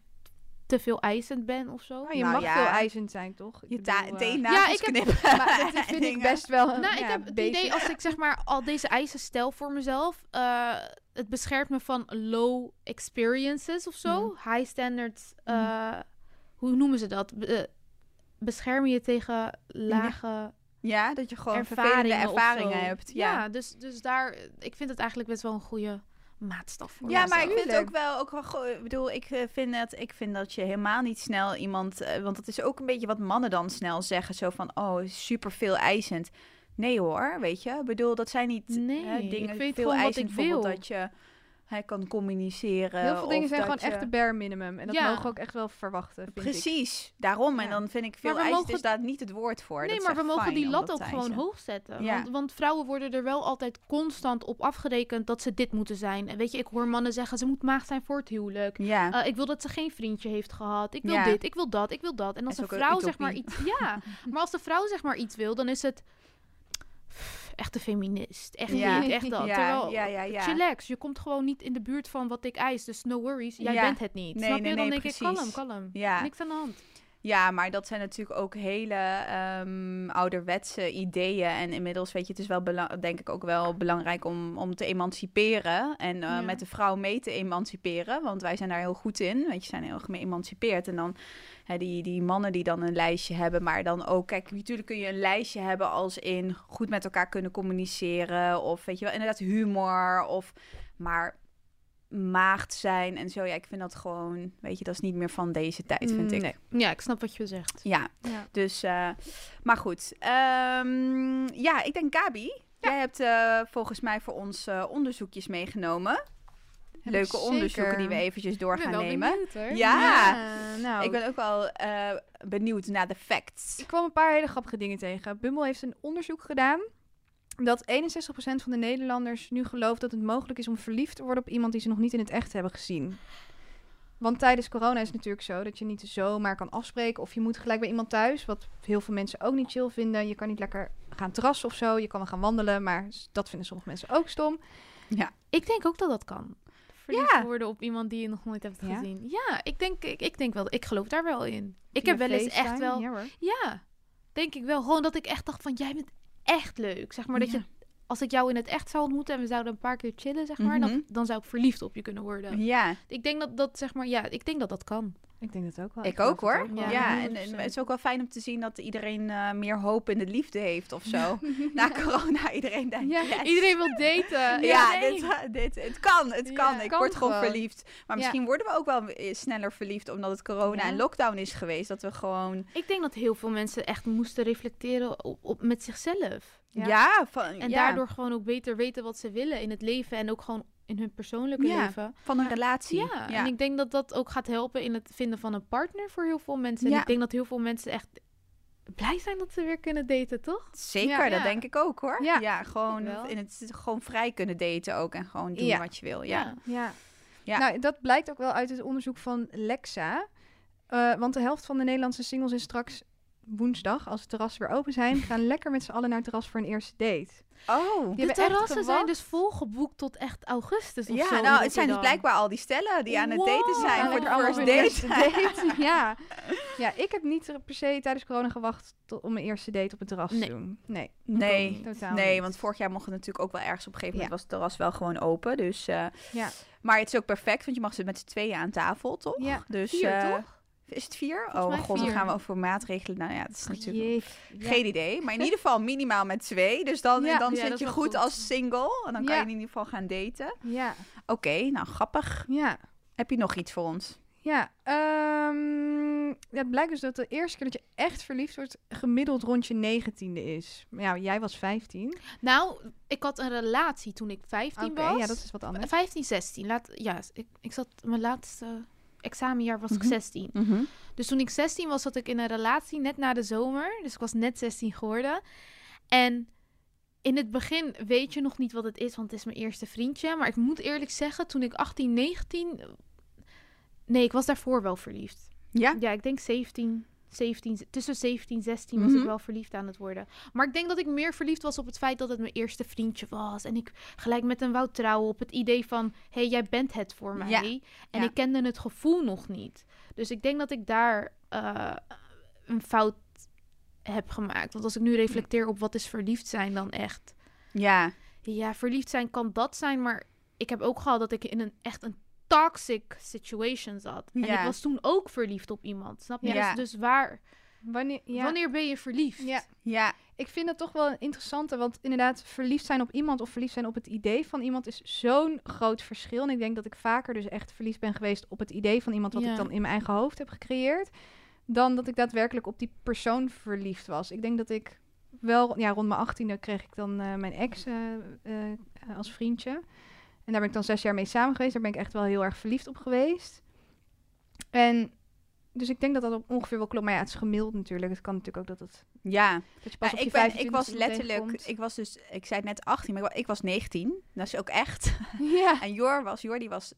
te veel eisend ben of zo. Nou, je Nou mag ja. veel eisend zijn, toch? Ik Je bedoel, ta- teennagels Ja, ik heb- knippen. [LAUGHS] Maar dat [LAUGHS] vind ik best wel... Nou, ik ja, heb het idee als ik zeg maar al deze eisen stel voor mezelf, eh, het beschermt me van low experiences of zo. High standards, eh, hoe noemen ze dat? Be- beschermen je tegen lage Ja, dat je gewoon ervaringen, vervelende ervaringen hebt. Ja, Ja, dus, dus daar, ik vind het eigenlijk best wel een goede maatstaf voor Ja, maar ik vind het ook wel, ook wel ik bedoel, ik eh, vind dat, ik vind dat je helemaal niet snel iemand, eh, want dat is ook een beetje wat mannen dan snel zeggen, zo van, oh, super veel eisend. Nee hoor, weet je, ik bedoel, dat zijn niet Nee, hè, ik dingen weet veel wat eisend, ik bijvoorbeeld wil. dat je hij kan communiceren. Heel veel dingen zijn gewoon echt de bare minimum. En dat Ja. mogen we ook echt wel verwachten, vind ik. Precies, daarom. En dan vind ik veel mogen- is daar niet het woord voor. Nee, Dat maar we mogen die lat ook gewoon eisen. hoog zetten. Ja. Want, want vrouwen worden er wel altijd constant op afgerekend dat ze dit moeten zijn. En weet je, ik hoor mannen zeggen ze moet maagd zijn voor het huwelijk. Ja. Eh, ik wil dat ze geen vriendje heeft gehad. Ik wil dit, ik wil dat, ik wil dat. En als een vrouw zeg maar iets... Ja, [LAUGHS] maar als de vrouw zeg maar iets wil, dan is het... echte feminist. Echt Ja. niet, echt dat. Ja, Terwijl, ja, ja, ja. chillax, je komt gewoon niet in de buurt van wat ik eis, dus no worries, jij Ja. bent het niet. Nee, Snap nee, je? Dan nee, denk ik, precies. kalm, kalm. Ja. Niks aan de hand. Ja, maar dat zijn natuurlijk ook hele ehm, ouderwetse ideeën. En inmiddels, weet je, het is wel denk ik ook wel belangrijk om, om te emanciperen. En eh, Ja. met de vrouw mee te emanciperen. Want wij zijn daar heel goed in. Weet je, zijn heel geëmancipeerd. En dan hè, die, die mannen die dan een lijstje hebben. Maar dan ook, kijk, natuurlijk kun je een lijstje hebben als in goed met elkaar kunnen communiceren. Of weet je wel, inderdaad humor. Of, maar maagd zijn en zo. Ja, ik vind dat gewoon, weet je, dat is niet meer van deze tijd, vind ik. Nee. Ja, ik snap wat je zegt. Ja, Ja. dus, eh, maar goed. Ehm, ja, ik denk Gabi, jij hebt eh, volgens mij voor ons eh, onderzoekjes meegenomen. Leuke onderzoeken die we eventjes door Ik gaan nemen. benieuwd, hoor. Ja. nou, Ik ben ook wel eh, benieuwd naar de facts. Ik kwam een paar hele grappige dingen tegen. Bumble heeft een onderzoek gedaan dat 61% van de Nederlanders nu gelooft dat het mogelijk is om verliefd te worden op iemand die ze nog niet in het echt hebben gezien. Want tijdens corona is het natuurlijk zo dat je niet zomaar kan afspreken of je moet gelijk bij iemand thuis, wat heel veel mensen ook niet chill vinden. Je kan niet lekker gaan terrassen of zo, je kan wel gaan wandelen, maar dat vinden sommige mensen ook stom. Ik denk ook dat dat kan. Verliefd Ja. worden op iemand die je nog nooit hebt gezien. Ja, ik denk, ik, ik denk wel, ik geloof daar wel in. Ik Via heb wel eens echt wel, ja denk ik wel. Gewoon dat ik echt dacht van, jij bent echt leuk. Zeg maar dat je, als ik jou in het echt zou ontmoeten en we zouden een paar keer chillen, zeg maar, Mhm. dan, dan zou ik verliefd op je kunnen worden. Ja, Ik denk dat dat, zeg maar, ja, ik denk dat dat kan. Ik denk dat ook wel. ik ook hoor. wel. Ja, Ja, en, en 100%. het is ook wel fijn om te zien dat iedereen eh, meer hoop in de liefde heeft of zo. [LAUGHS] Na corona, iedereen denkt, Ja, yes. Iedereen wil daten. Ja, nee. dit, dit, het kan, het kan. Ja, ik kan word gewoon verliefd. Maar misschien worden we ook wel eh, sneller verliefd omdat het corona Ja. en lockdown is geweest. Dat we gewoon... Ik denk dat heel veel mensen echt moesten reflecteren op, op, met zichzelf. Ja, Ja. van, En ja, daardoor gewoon ook beter weten wat ze willen in het leven en ook gewoon in hun persoonlijke Ja. leven. van een relatie. Ja, en ik denk dat dat ook gaat helpen in het vinden van een partner voor heel veel mensen. En Ja. ik denk dat heel veel mensen echt blij zijn dat ze weer kunnen daten, toch? Zeker, Ja. dat Ja. denk ik ook hoor. Ja. Ja, gewoon, in het, gewoon vrij kunnen daten ook en gewoon doen Ja. wat je wil. Ja. Ja. Ja. Nou, dat blijkt ook wel uit het onderzoek van Lexa. Eh, want de helft van de Nederlandse singles is straks woensdag, als de terrassen weer open zijn, gaan lekker met z'n allen naar het terras voor een eerste date. Oh. Die De terrassen zijn dus volgeboekt tot echt augustus of Ja, zo. nou, het zijn dus blijkbaal al die stellen die aan het Wow. daten zijn voor de first date. eerste [LAUGHS] date. ja. ja, ik heb niet per se tijdens corona gewacht tot, om mijn eerste date op het terras Nee. te doen. Nee, Nee, totaal nee, niet. want vorig jaar mocht het natuurlijk ook wel ergens op een gegeven moment Ja. was het terras wel gewoon open. Dus, eh, Ja. Maar het is ook perfect, want je mag zitten met z'n tweeën aan tafel, toch? Ja, dus, vier, eh, toch? Is het vier? Volgens oh mij god, dan gaan we over maatregelen. Nou ja, dat is natuurlijk Jeetje. Ja. geen idee. Maar in ieder geval minimaal met twee. Dus dan, Ja. dan zit je goed, goed. als single. En dan kan je in ieder geval gaan daten. Ja, Oké, nou grappig. ja. Heb je nog iets voor ons? Ja, ehm, ja, het blijkt dus dat de eerste keer dat je echt verliefd wordt gemiddeld rond je negentiende is. Maar Ja, jij was 15. Nou, ik had een relatie toen ik 15 Oké, was. ja, dat is wat anders. 15, 16. Laat, ja, ik, ik zat mijn laatste examenjaar was Mhm. ik 16. Dus toen ik 16 was, zat ik in een relatie net na de zomer. Dus ik was net 16 geworden. En in het begin weet je nog niet wat het is, want het is mijn eerste vriendje. Maar ik moet eerlijk zeggen, toen ik 18, 19... Nee, ik was daarvoor wel verliefd. Ja? Ja, ik denk 17, 17 tussen 17 16 was Mhm. ik wel verliefd aan het worden. Maar ik denk dat ik meer verliefd was op het feit dat het mijn eerste vriendje was. En ik gelijk met hem wou trouwen op het idee van... hé, hey, jij bent het voor mij. Ja. En Ja. ik kende het gevoel nog niet. Dus ik denk dat ik daar eh, een fout heb gemaakt. Want als ik nu reflecteer op wat is verliefd zijn dan echt... Ja. Ja, verliefd zijn kan dat zijn, maar ik heb ook gehad dat ik in een echt een toxic situation zat. En Ja. ik was toen ook verliefd op iemand, snap je? Ja. Dus, dus waar, Wanneer, ja. wanneer ben je verliefd? Ja. Ja. Ik vind het toch wel een interessante, want inderdaad, verliefd zijn op iemand of verliefd zijn op het idee van iemand is zo'n groot verschil. En ik denk dat ik vaker dus echt verliefd ben geweest op het idee van iemand wat Ja. ik dan in mijn eigen hoofd heb gecreëerd, dan dat ik daadwerkelijk op die persoon verliefd was. Ik denk dat ik wel, ja, rond mijn achttiende kreeg ik dan eh, mijn ex eh, eh, als vriendje. En daar ben ik dan zes jaar mee samen geweest. Daar ben ik echt wel heel erg verliefd op geweest. En Dus ik denk dat dat ongeveer wel klopt. Maar ja, het is gemiddeld natuurlijk. Het kan natuurlijk ook dat het... Ja, Dat je pas Ja, op je ik, ben, ik 25e was letterlijk, tegenkomt. ik was dus, ik zei het net 18, maar ik wa- ik was 19. Dat is ook echt. [LAUGHS] Ja, En Jor was, Jordi was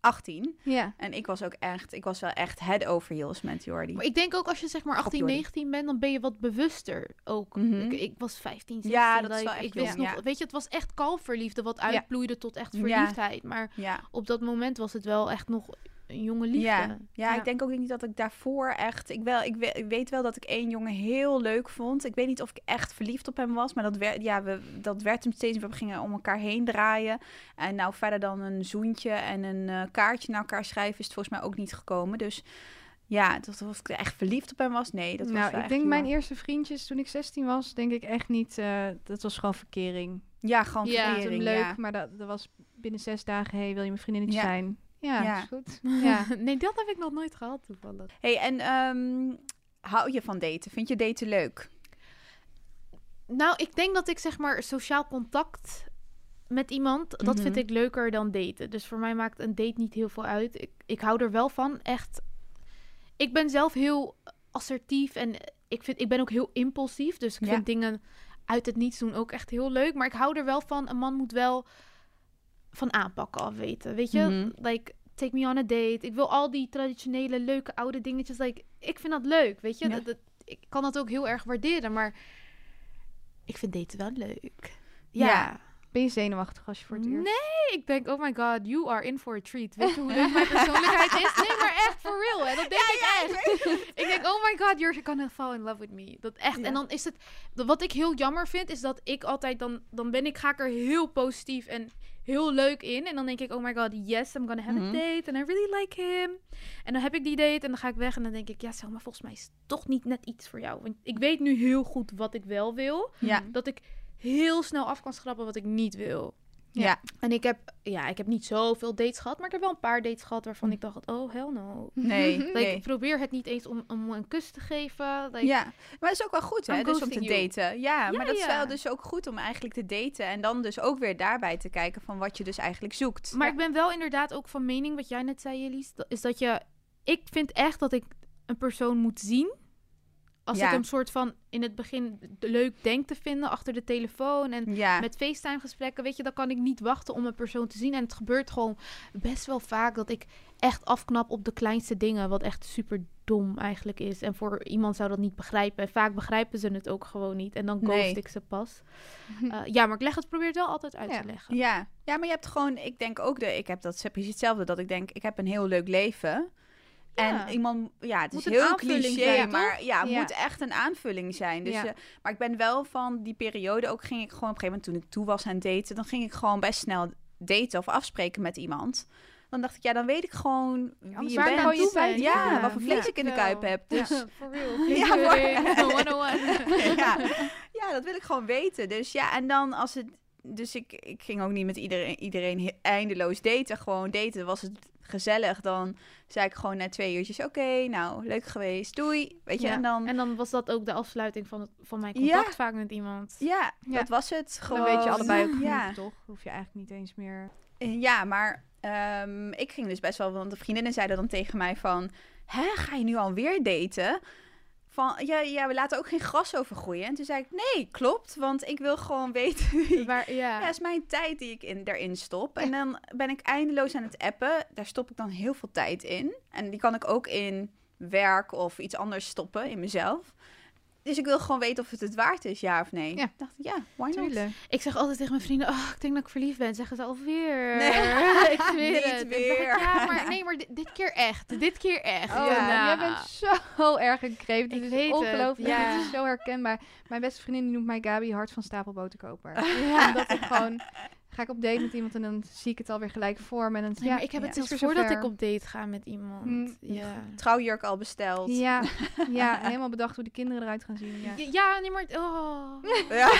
18. ja. En ik was ook echt, ik was wel echt head over heels met Jordi. Maar ik denk ook als je zeg maar Grap, 18, Jordi. 19 bent, dan ben je wat bewuster ook. Mhm. ik, ik was 15, 16. Ja, dat is like, wel echt ik wist jong, nog. Weet je, het was echt kalverliefde wat Ja. uitbloeide tot echt verliefdheid. Maar Ja. op dat moment was het wel echt nog een jonge liefde. Ja. Ja, Ja. ik denk ook niet dat ik daarvoor echt... Ik, wel, ik, we- ik weet wel dat ik één jongen heel leuk vond. Ik weet niet of ik echt verliefd op hem was. Maar dat werd, ja, we, dat werd hem steeds... We gingen om elkaar heen draaien. En nou verder dan een zoentje en een eh, kaartje naar elkaar schrijven... is het volgens mij ook niet gekomen. Dus ja, dat, of ik echt verliefd op hem was... Nee, dat was nou, ik denk mijn eerste vriendjes toen ik 16 was, denk ik echt niet. eh, dat was gewoon verkering. Ja, gewoon Ja, verkering, leuk, ja. maar dat, dat was binnen zes dagen. Hey, wil je mijn vriendinnetje Ja. zijn? Ja, Ja. is goed. [LAUGHS] Ja. nee, dat heb ik nog nooit gehad toevallig. hey, en ehm, hou je van daten? Vind je daten leuk? Nou, ik denk dat ik zeg maar sociaal contact met iemand, dat vind Mhm. ik leuker dan daten. Dus voor mij maakt een date niet heel veel uit. Ik, ik hou er wel van, echt. Ik ben zelf heel assertief en ik, vind, ik ben ook heel impulsief. Dus ik Ja. vind dingen uit het niets doen ook echt heel leuk. Maar ik hou er wel van, een man moet wel van aanpakken af weten. Weet je, Mhm. like, take me on a date. Ik wil al die traditionele leuke oude dingetjes. Like, ik vind dat leuk, weet je. Ja. Dat, dat- ik kan dat ook heel erg waarderen, maar ik vind daten wel leuk. Ja. Ja. Ben je zenuwachtig als je voor het eerst... Nee, ik denk, oh my god, you are in for a treat. Weet je hoe leuk mijn persoonlijkheid is? Nee, maar echt, for real. Hè? Dat denk ik echt. ik denk, oh my god, you're gonna fall in love with me. Dat echt. Ja. En dan is het, wat ik heel jammer vind, is dat ik altijd dan, dan ben ik, ga ik er heel positief en heel leuk in. En dan denk ik, oh my god, yes, I'm gonna have Mhm. a date. And I really like him. En dan heb ik die date en dan ga ik weg en dan denk ik, ja, zeg maar, volgens mij is het toch niet net iets voor jou. Want ik weet nu heel goed wat ik wel wil. Ja. Dat ik heel snel af kan schrappen wat ik niet wil. Ja. En ik heb, ja, ik heb niet zoveel dates gehad, maar ik heb wel een paar dates gehad waarvan ik dacht, oh hell no. Nee, [LAUGHS] Like, nee. Ik probeer het niet eens om, om een kus te geven. Like, Ja, maar het is ook wel goed, hè? Dus om te you. daten. Ja, Ja, maar dat is wel dus ook goed om eigenlijk te daten. En dan dus ook weer daarbij te kijken van wat je dus eigenlijk zoekt. Maar ik ben wel inderdaad ook van mening, wat jij net zei, dat- is dat je, ik vind echt dat ik een persoon moet zien. Als Ja. ik hem soort van in het begin leuk denk te vinden achter de telefoon en ja. met FaceTime gesprekken, weet je, dan kan ik niet wachten om een persoon te zien. En het gebeurt gewoon best wel vaak dat ik echt afknap op de kleinste dingen, wat echt super dom eigenlijk is. En voor iemand zou dat niet begrijpen. En vaak begrijpen ze het ook gewoon niet. En dan ghost Nee. ik ze pas. [LAUGHS] Eh, ja, maar ik leg het, probeer het wel altijd uit Ja. te leggen. Ja. ja, maar je hebt gewoon, ik denk ook, de, ik heb dat precies hetzelfde, dat ik denk, ik heb een heel leuk leven. Ja. En iemand, ja, het Moet is heel cliché, zijn, maar ja, het Ja. moet echt een aanvulling zijn. Dus, Ja. eh, maar ik ben wel van die periode, ook ging ik gewoon op een gegeven moment toen ik toe was aan daten, dan ging ik gewoon best snel daten of afspreken met iemand. Dan dacht ik, ja, dan weet ik gewoon wie je bent. je bent. ja, wat voor vlees ik in de kuip heb. Dus [LAUGHS] For real. [LAUGHS] Ja, Flinkering, maar- 101. ja. ja, dat wil ik gewoon weten. Dus ja, en dan als het. Dus ik, ik ging ook niet met iedereen, iedereen eindeloos daten. Gewoon daten. Was het gezellig, dan zei ik gewoon na twee uurtjes: Oké, nou, leuk geweest. Doei. Weet je, Ja. en dan. En dan was dat ook de afsluiting van, het, van mijn Ja. contact vaak met iemand. ja, Ja. dat was het. Gewoon. Dan weet je allebei ook genoeg, toch? Hoef je eigenlijk niet eens meer... ja maar ehm, ik ging dus best wel. Want de vriendinnen zeiden dan tegen mij: van, Hè, ga je nu alweer daten? Van ja, ja, we laten ook geen gras overgroeien. En toen zei ik: Nee, klopt. Want ik wil gewoon weten [LAUGHS] Waar, ja. Ja, is mijn tijd die ik in, daarin stop. En dan ben ik eindeloos aan het appen. Daar stop ik dan heel veel tijd in. En die kan ik ook in werk of iets anders stoppen in mezelf. Dus ik wil gewoon weten of het het waard is, ja of nee. Ja. Ik dacht, ja, why not? Tuurlijk. Ik zeg altijd tegen mijn vrienden, oh, ik denk dat ik verliefd ben. Zeggen ze alweer. Nee. [LAUGHS] ik zweer Niet het. Zeg ik, weer. ja, maar [LAUGHS] nee, maar dit, dit keer echt. Dit keer echt. Oh, Ja. jij bent zo [LAUGHS] erg een kreeft. Ik Dit is weet het, ongelooflijk. ja. Dit is zo herkenbaar. Mijn beste vriendin die noemt mij Gabi hart van stapel boterkoper. Ja. Omdat ik gewoon... Ga ik op date met iemand en dan zie ik het alweer gelijk voor me. En dan, Nee, ja, ik heb ja. het zelfs weer voordat ik op date ga met iemand. Mm. Ja. Trouwjurk al besteld. Ja, [LAUGHS] ja, helemaal bedacht hoe de kinderen eruit gaan zien. Ja. Ja, ja, nee, maar... Oh. Ja.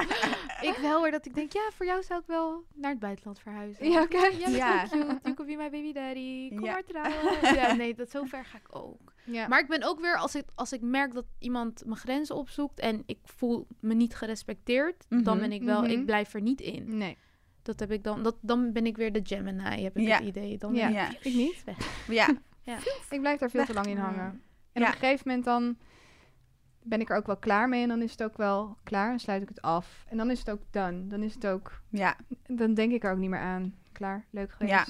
[LAUGHS] ik wel hoor dat ik denk, ja, voor jou zou ik wel naar het buitenland verhuizen. Ja, bent Ja. cute. You could be my baby daddy. Kom Ja. maar trouwen. [LAUGHS] Ja, nee, dat zover ga ik ook. Ja. Maar ik ben ook weer, als ik, als ik merk dat iemand mijn grenzen opzoekt en ik voel me niet gerespecteerd, dan Mhm. ben ik wel, Mhm. ik blijf er niet in. nee, Dat heb ik dan, dat, dan ben ik weer de Gemini, heb ik Ja. het idee. Dan Ja. ik niet. weg. ja. [LAUGHS] Ja. Ik blijf daar veel te lang in hangen. En Ja. op een gegeven moment dan ben ik er ook wel klaar mee. En dan is het ook wel klaar. Dan sluit ik het af. En dan is het ook done. Dan is het ook... Ja. Dan denk ik er ook niet meer aan. Klaar, leuk geweest. Ja.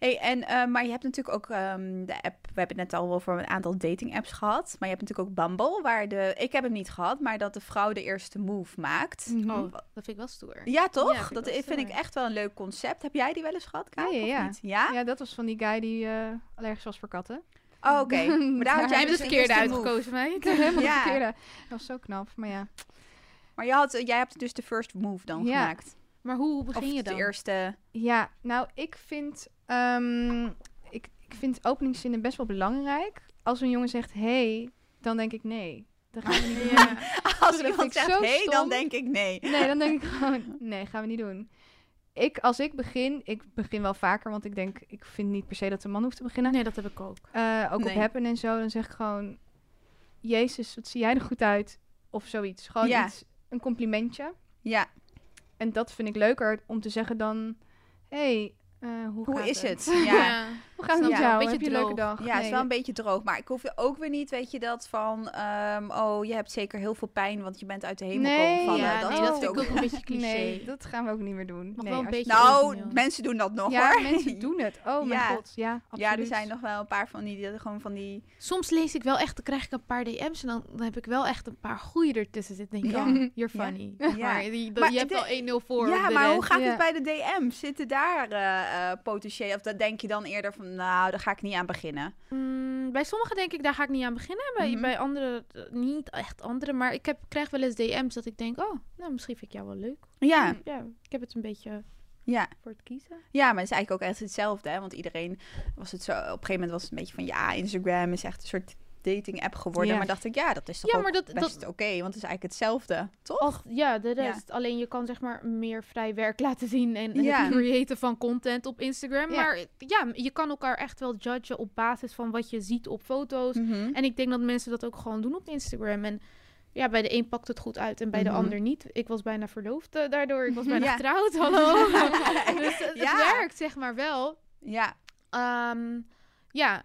Hey, en, eh, maar je hebt natuurlijk ook ehm, de app. We hebben het net al over een aantal dating apps gehad. Maar je hebt natuurlijk ook Bumble, waar de. Ik heb hem niet gehad, maar dat de vrouw de eerste move maakt. Mhm. Oh, dat vind ik wel stoer. Ja, toch? Ja, vind ik dat vind ik echt wel een leuk concept. Heb jij die wel eens gehad, Kaat, Ja, ja, of ja. niet? Ja? Ja, dat was van die guy die eh, allergisch was voor katten. Oh, oké. [LAUGHS] Maar daar had Jij jij Jij dus het de verkeerde uitgekozen, meid. Ik heb helemaal Ja. de verkeerde. Dat was zo knap, maar ja. Maar je had, jij hebt dus de first move dan Ja. gemaakt. Maar hoe Of begin je dan? de eerste... Ja, nou, ik vind, ehm, ik, ik vind openingszinnen best wel belangrijk. Als een jongen zegt hey, dan denk ik nee. Dan gaan we niet [LAUGHS] doen. Ja. [LAUGHS] Als vind iemand ik zegt hey, dan denk ik nee. Nee, dan denk ik [LAUGHS] gewoon, nee, gaan we niet doen. Ik, als ik begin, ik begin wel vaker, want ik denk, ik vind niet per se dat een man hoeft te beginnen. Nee, dat heb ik ook. Eh, ook Nee. op Happen en zo, dan zeg ik gewoon, Jezus, wat zie jij er goed uit? Of zoiets. Gewoon Ja. iets, een complimentje. Ja, En dat vind ik leuker om te zeggen dan, hey, eh, hoe, hoe gaat is het? [LAUGHS] Ja. Ja. Hoe gaat het Ja, met een jou? beetje Heb je een leuke dag? Ja, het is wel een beetje droog. Maar ik hoef je ook weer niet, weet je, dat van... ehm, oh, je hebt zeker heel veel pijn, want je bent uit de hemel Nee, komen vallen. ja, dat nee, dat vind ik ook een beetje [LAUGHS] cliché. Nee, dat gaan we ook niet meer doen. Nee, wel een als- beetje Nou, origineel. mensen doen dat nog Ja, hoor. mensen [LAUGHS] doen het. Oh mijn Ja. god, ja, absoluut. Ja, er zijn nog wel een paar van die, die gewoon van die... Soms lees ik wel echt, dan krijg ik een paar DM's en dan, dan heb ik wel echt een paar goeie ertussen zitten. Denk ik, Ja. oh, you're Ja. funny. Ja. Maar, die, Maar je hebt de- al 1-0 voor. ja, maar hoe gaat het bij de DM? Zitten daar eh, eh, potentieel... Of dat denk je dan eerder van, nou, daar ga ik niet aan beginnen. Mm, bij sommigen denk ik, daar ga ik niet aan beginnen. Bij, Mhm. bij anderen eh, niet echt andere. Maar ik heb, krijg wel eens DM's dat ik denk, oh, nou, misschien vind ik jou wel leuk. Ja, Ja, ik heb het een beetje ja. voor het kiezen. Ja, maar het is eigenlijk ook echt hetzelfde, hè? Want iedereen was het zo... Op een gegeven moment was het een beetje van... Ja, Instagram is echt een soort dating app geworden. Ja. Maar dacht ik, ja, dat is toch Ja, maar dat- best oké. want het is eigenlijk hetzelfde, toch? Ach, ja, de Ja. rest. Alleen je kan zeg maar meer vrij werk [LAUGHS] laten zien en Ja. het creëren van content op Instagram. Ja. Maar ja, je kan elkaar echt wel judgen op basis van wat je ziet op foto's. Mhm. En ik denk dat mensen dat ook gewoon doen op Instagram. En ja, bij de een pakt het goed uit en bij de Mhm. ander niet. Ik was bijna verloofd eh, daardoor. Ik was [LAUGHS] bijna Ja. getrouwd, [LAUGHS] hallo. dus het, Ja. werkt zeg maar wel. Ja. Ehm, ja,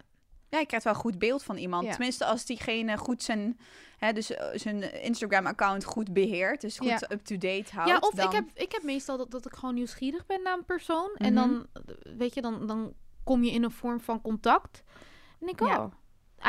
Ja, je krijgt wel een goed beeld van iemand. Ja. Tenminste, als diegene goed zijn, hè, dus, eh, zijn Instagram-account goed beheert. Dus goed Ja. up-to-date houdt. ja of dan... ik, heb, ik heb meestal dat, dat ik gewoon nieuwsgierig ben naar een persoon. Mhm. En dan, eh, weet je, dan, dan kom je in een vorm van contact. En ik, oh,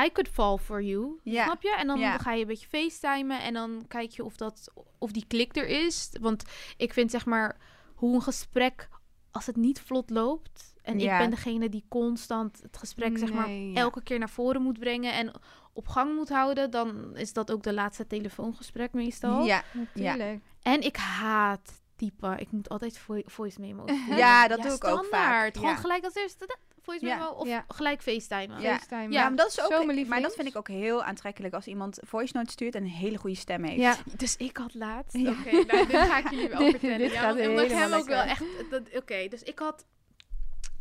I could fall for you. Ja. Snap je? En dan ga je een beetje facetimen en dan kijk je of, dat, of die klik er is. Want ik vind zeg maar hoe een gesprek, als het niet vlot loopt... En Ja. ik ben degene die constant het gesprek zeg maar ja. elke keer naar voren moet brengen en op gang moet houden, dan is dat ook de laatste telefoongesprek meestal. Ja. Natuurlijk. En ik haat typen. Ik moet altijd vo- voice memo's [LAUGHS] doen. Ja, dat doe ik ook vaak. standaard. Gewoon Ja. gelijk als eerste voice Ja. memo of Ja. gelijk facetimen. Ja. FaceTime. Ja, maar dat is ook. Zo mijn maar dat vind ik ook heel aantrekkelijk als iemand voice note stuurt en een hele goede stem heeft. Ja, Dus ik had laatst... Ja. Oké, nou, dit ga ik jullie wel [LAUGHS] vertellen. dit ja, want hem ook wel echt... dat- Oké, dus ik had...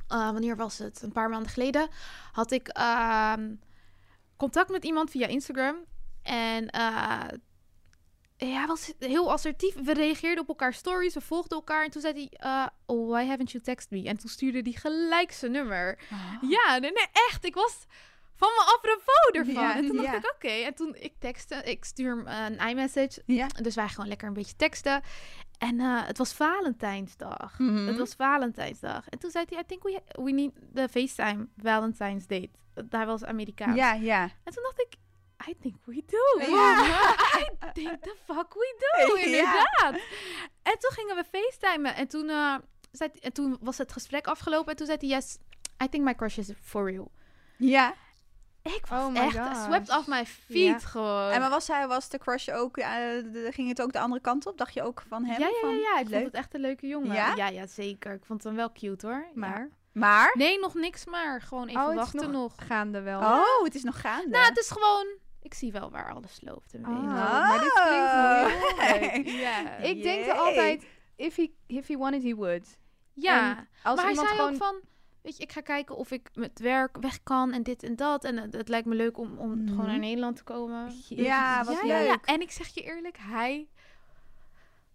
eh, wanneer was het? Een paar maanden geleden had ik ehm, contact met iemand via Instagram. En eh hij was heel assertief. We reageerden op elkaar stories, we volgden elkaar. En toen zei hij, oh, why haven't you text me? En toen stuurde hij gelijk zijn nummer. Oh. Ja, nee, nee, echt. Ik was van me apropos ervan. Ja, en toen dacht ja. ik, oké. En toen ik tekste, ik stuur hem een iMessage. Ja. Dus wij gewoon lekker een beetje teksten. En eh, het was Valentijnsdag. Mhm. Het was Valentijnsdag. En toen zei hij, I think we, we need the FaceTime Valentine's date. Hij was Amerikaans. Ja, ja. En toen dacht ik, I think we do. I think the fuck we do, [LAUGHS] inderdaad. En toen gingen we FaceTimen. En toen, eh, zei, en toen was het gesprek afgelopen. En toen zei hij, yes, I think my crush is for real. Ja. Ik was Oh echt gosh. swept off my feet Ja. gewoon. En maar was, hij, was de crush ook, eh, de- ging het ook de andere kant op? Dacht je ook van hem? ja, ja, ja, ja. Ik leuk? vond het echt een leuke jongen. Ja? Ja, ja, zeker. Ik vond hem wel cute hoor. maar... Ja. Maar? Nee, nog niks maar. Gewoon even Oh, het is wachten nog. nog gaande wel. Oh, het is nog gaande. Nou, het is gewoon... Ik zie wel waar alles loopt. en Oh, weet. maar dit klinkt heel [LAUGHS] leuk. Ja. Ik denk er altijd, if he, if he wanted, he would. Ja. En als maar hij zei gewoon... ook van... Weet je, ik ga kijken of ik met werk weg kan en dit en dat. En het, het lijkt me leuk om, om Mhm. gewoon naar Nederland te komen. Ja, wat ja, ja, leuk. ja. En ik zeg je eerlijk, hij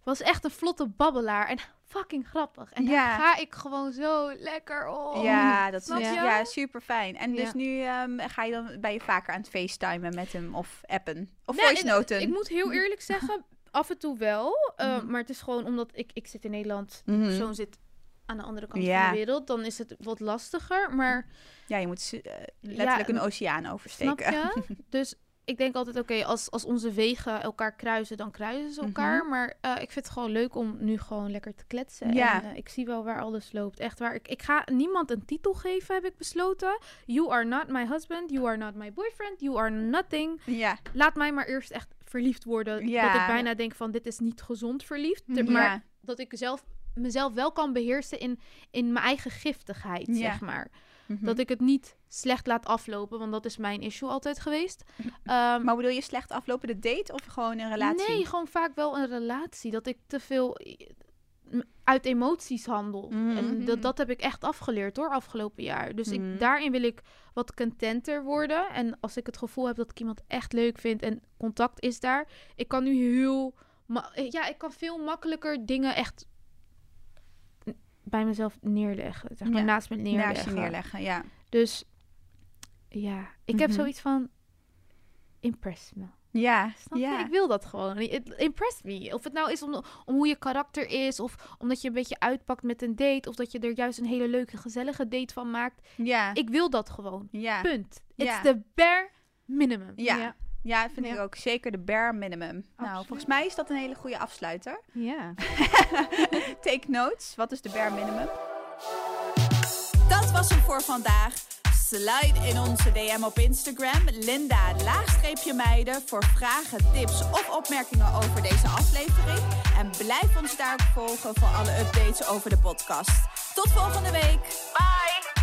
was echt een vlotte babbelaar. En fucking grappig. En Ja. daar ga ik gewoon zo lekker om. ja, dat is ja, super fijn. En dus nu ehm, ga je dan, ben je vaker aan het facetimen met hem of appen? Of Nee, voice noten? Ik, moet heel eerlijk zeggen, [LAUGHS] af en toe wel. eh, Mhm. Maar het is gewoon omdat ik, ik zit in Nederland, de Mhm. persoon zit aan de andere kant Ja. van de wereld. Dan is het wat lastiger. Maar Ja, je moet eh, letterlijk een oceaan oversteken. Snap je? [LAUGHS] dus ik denk altijd, oké, als, als onze wegen elkaar kruisen, dan kruisen ze elkaar. Maar eh, ik vind het gewoon leuk om nu gewoon lekker te kletsen. Ja. En eh, ik zie wel waar alles loopt. Echt waar. Ik, ik ga niemand een titel geven, heb ik besloten. You are not my husband. You are not my boyfriend. You are nothing. Ja, Laat mij maar eerst echt verliefd worden. Ja. Dat ik bijna denk van, dit is niet gezond verliefd. Ja. Maar dat ik zelf, mezelf wel kan beheersen in, in mijn eigen giftigheid, Ja. zeg maar. Mhm. Dat ik het niet slecht laat aflopen, want dat is mijn issue altijd geweest. [LAUGHS] Ehm, Maar bedoel je slecht aflopen de date of gewoon een relatie? Nee, gewoon vaak wel een relatie. Dat ik te veel m- uit emoties handel. Mhm. En dat, dat heb ik echt afgeleerd hoor, afgelopen jaar. Dus Mhm. ik, daarin wil ik wat contenter worden. En als ik het gevoel heb dat ik iemand echt leuk vind en contact is daar. Ik kan nu heel... ma- Ja, ik kan veel makkelijker dingen echt bij mezelf neerleggen. Zeg maar Ja. naast me neerleggen. Naast je neerleggen, ja. Dus ja, ik heb Mhm. zoiets van... Impress me. Ja, Snap je? ja. Ik wil dat gewoon. Het impressed me. Of het nou is om, om hoe je karakter is, of omdat je een beetje uitpakt met een date, of dat je er juist een hele leuke, gezellige date van maakt. Ja, Ik wil dat gewoon. ja. Punt. It's the bare minimum. Ja. Ja. Ja, vind ik ook. Zeker de bare minimum. Nou, volgens mij is dat een hele goede afsluiter. Ja. [LAUGHS] Take notes. Wat is de bare minimum? Dat was hem voor vandaag. Slide in onze DM op Instagram, Linda laagstreepje meiden, voor vragen, tips of opmerkingen over deze aflevering. En blijf ons daar volgen voor alle updates over de podcast. Tot volgende week. Bye!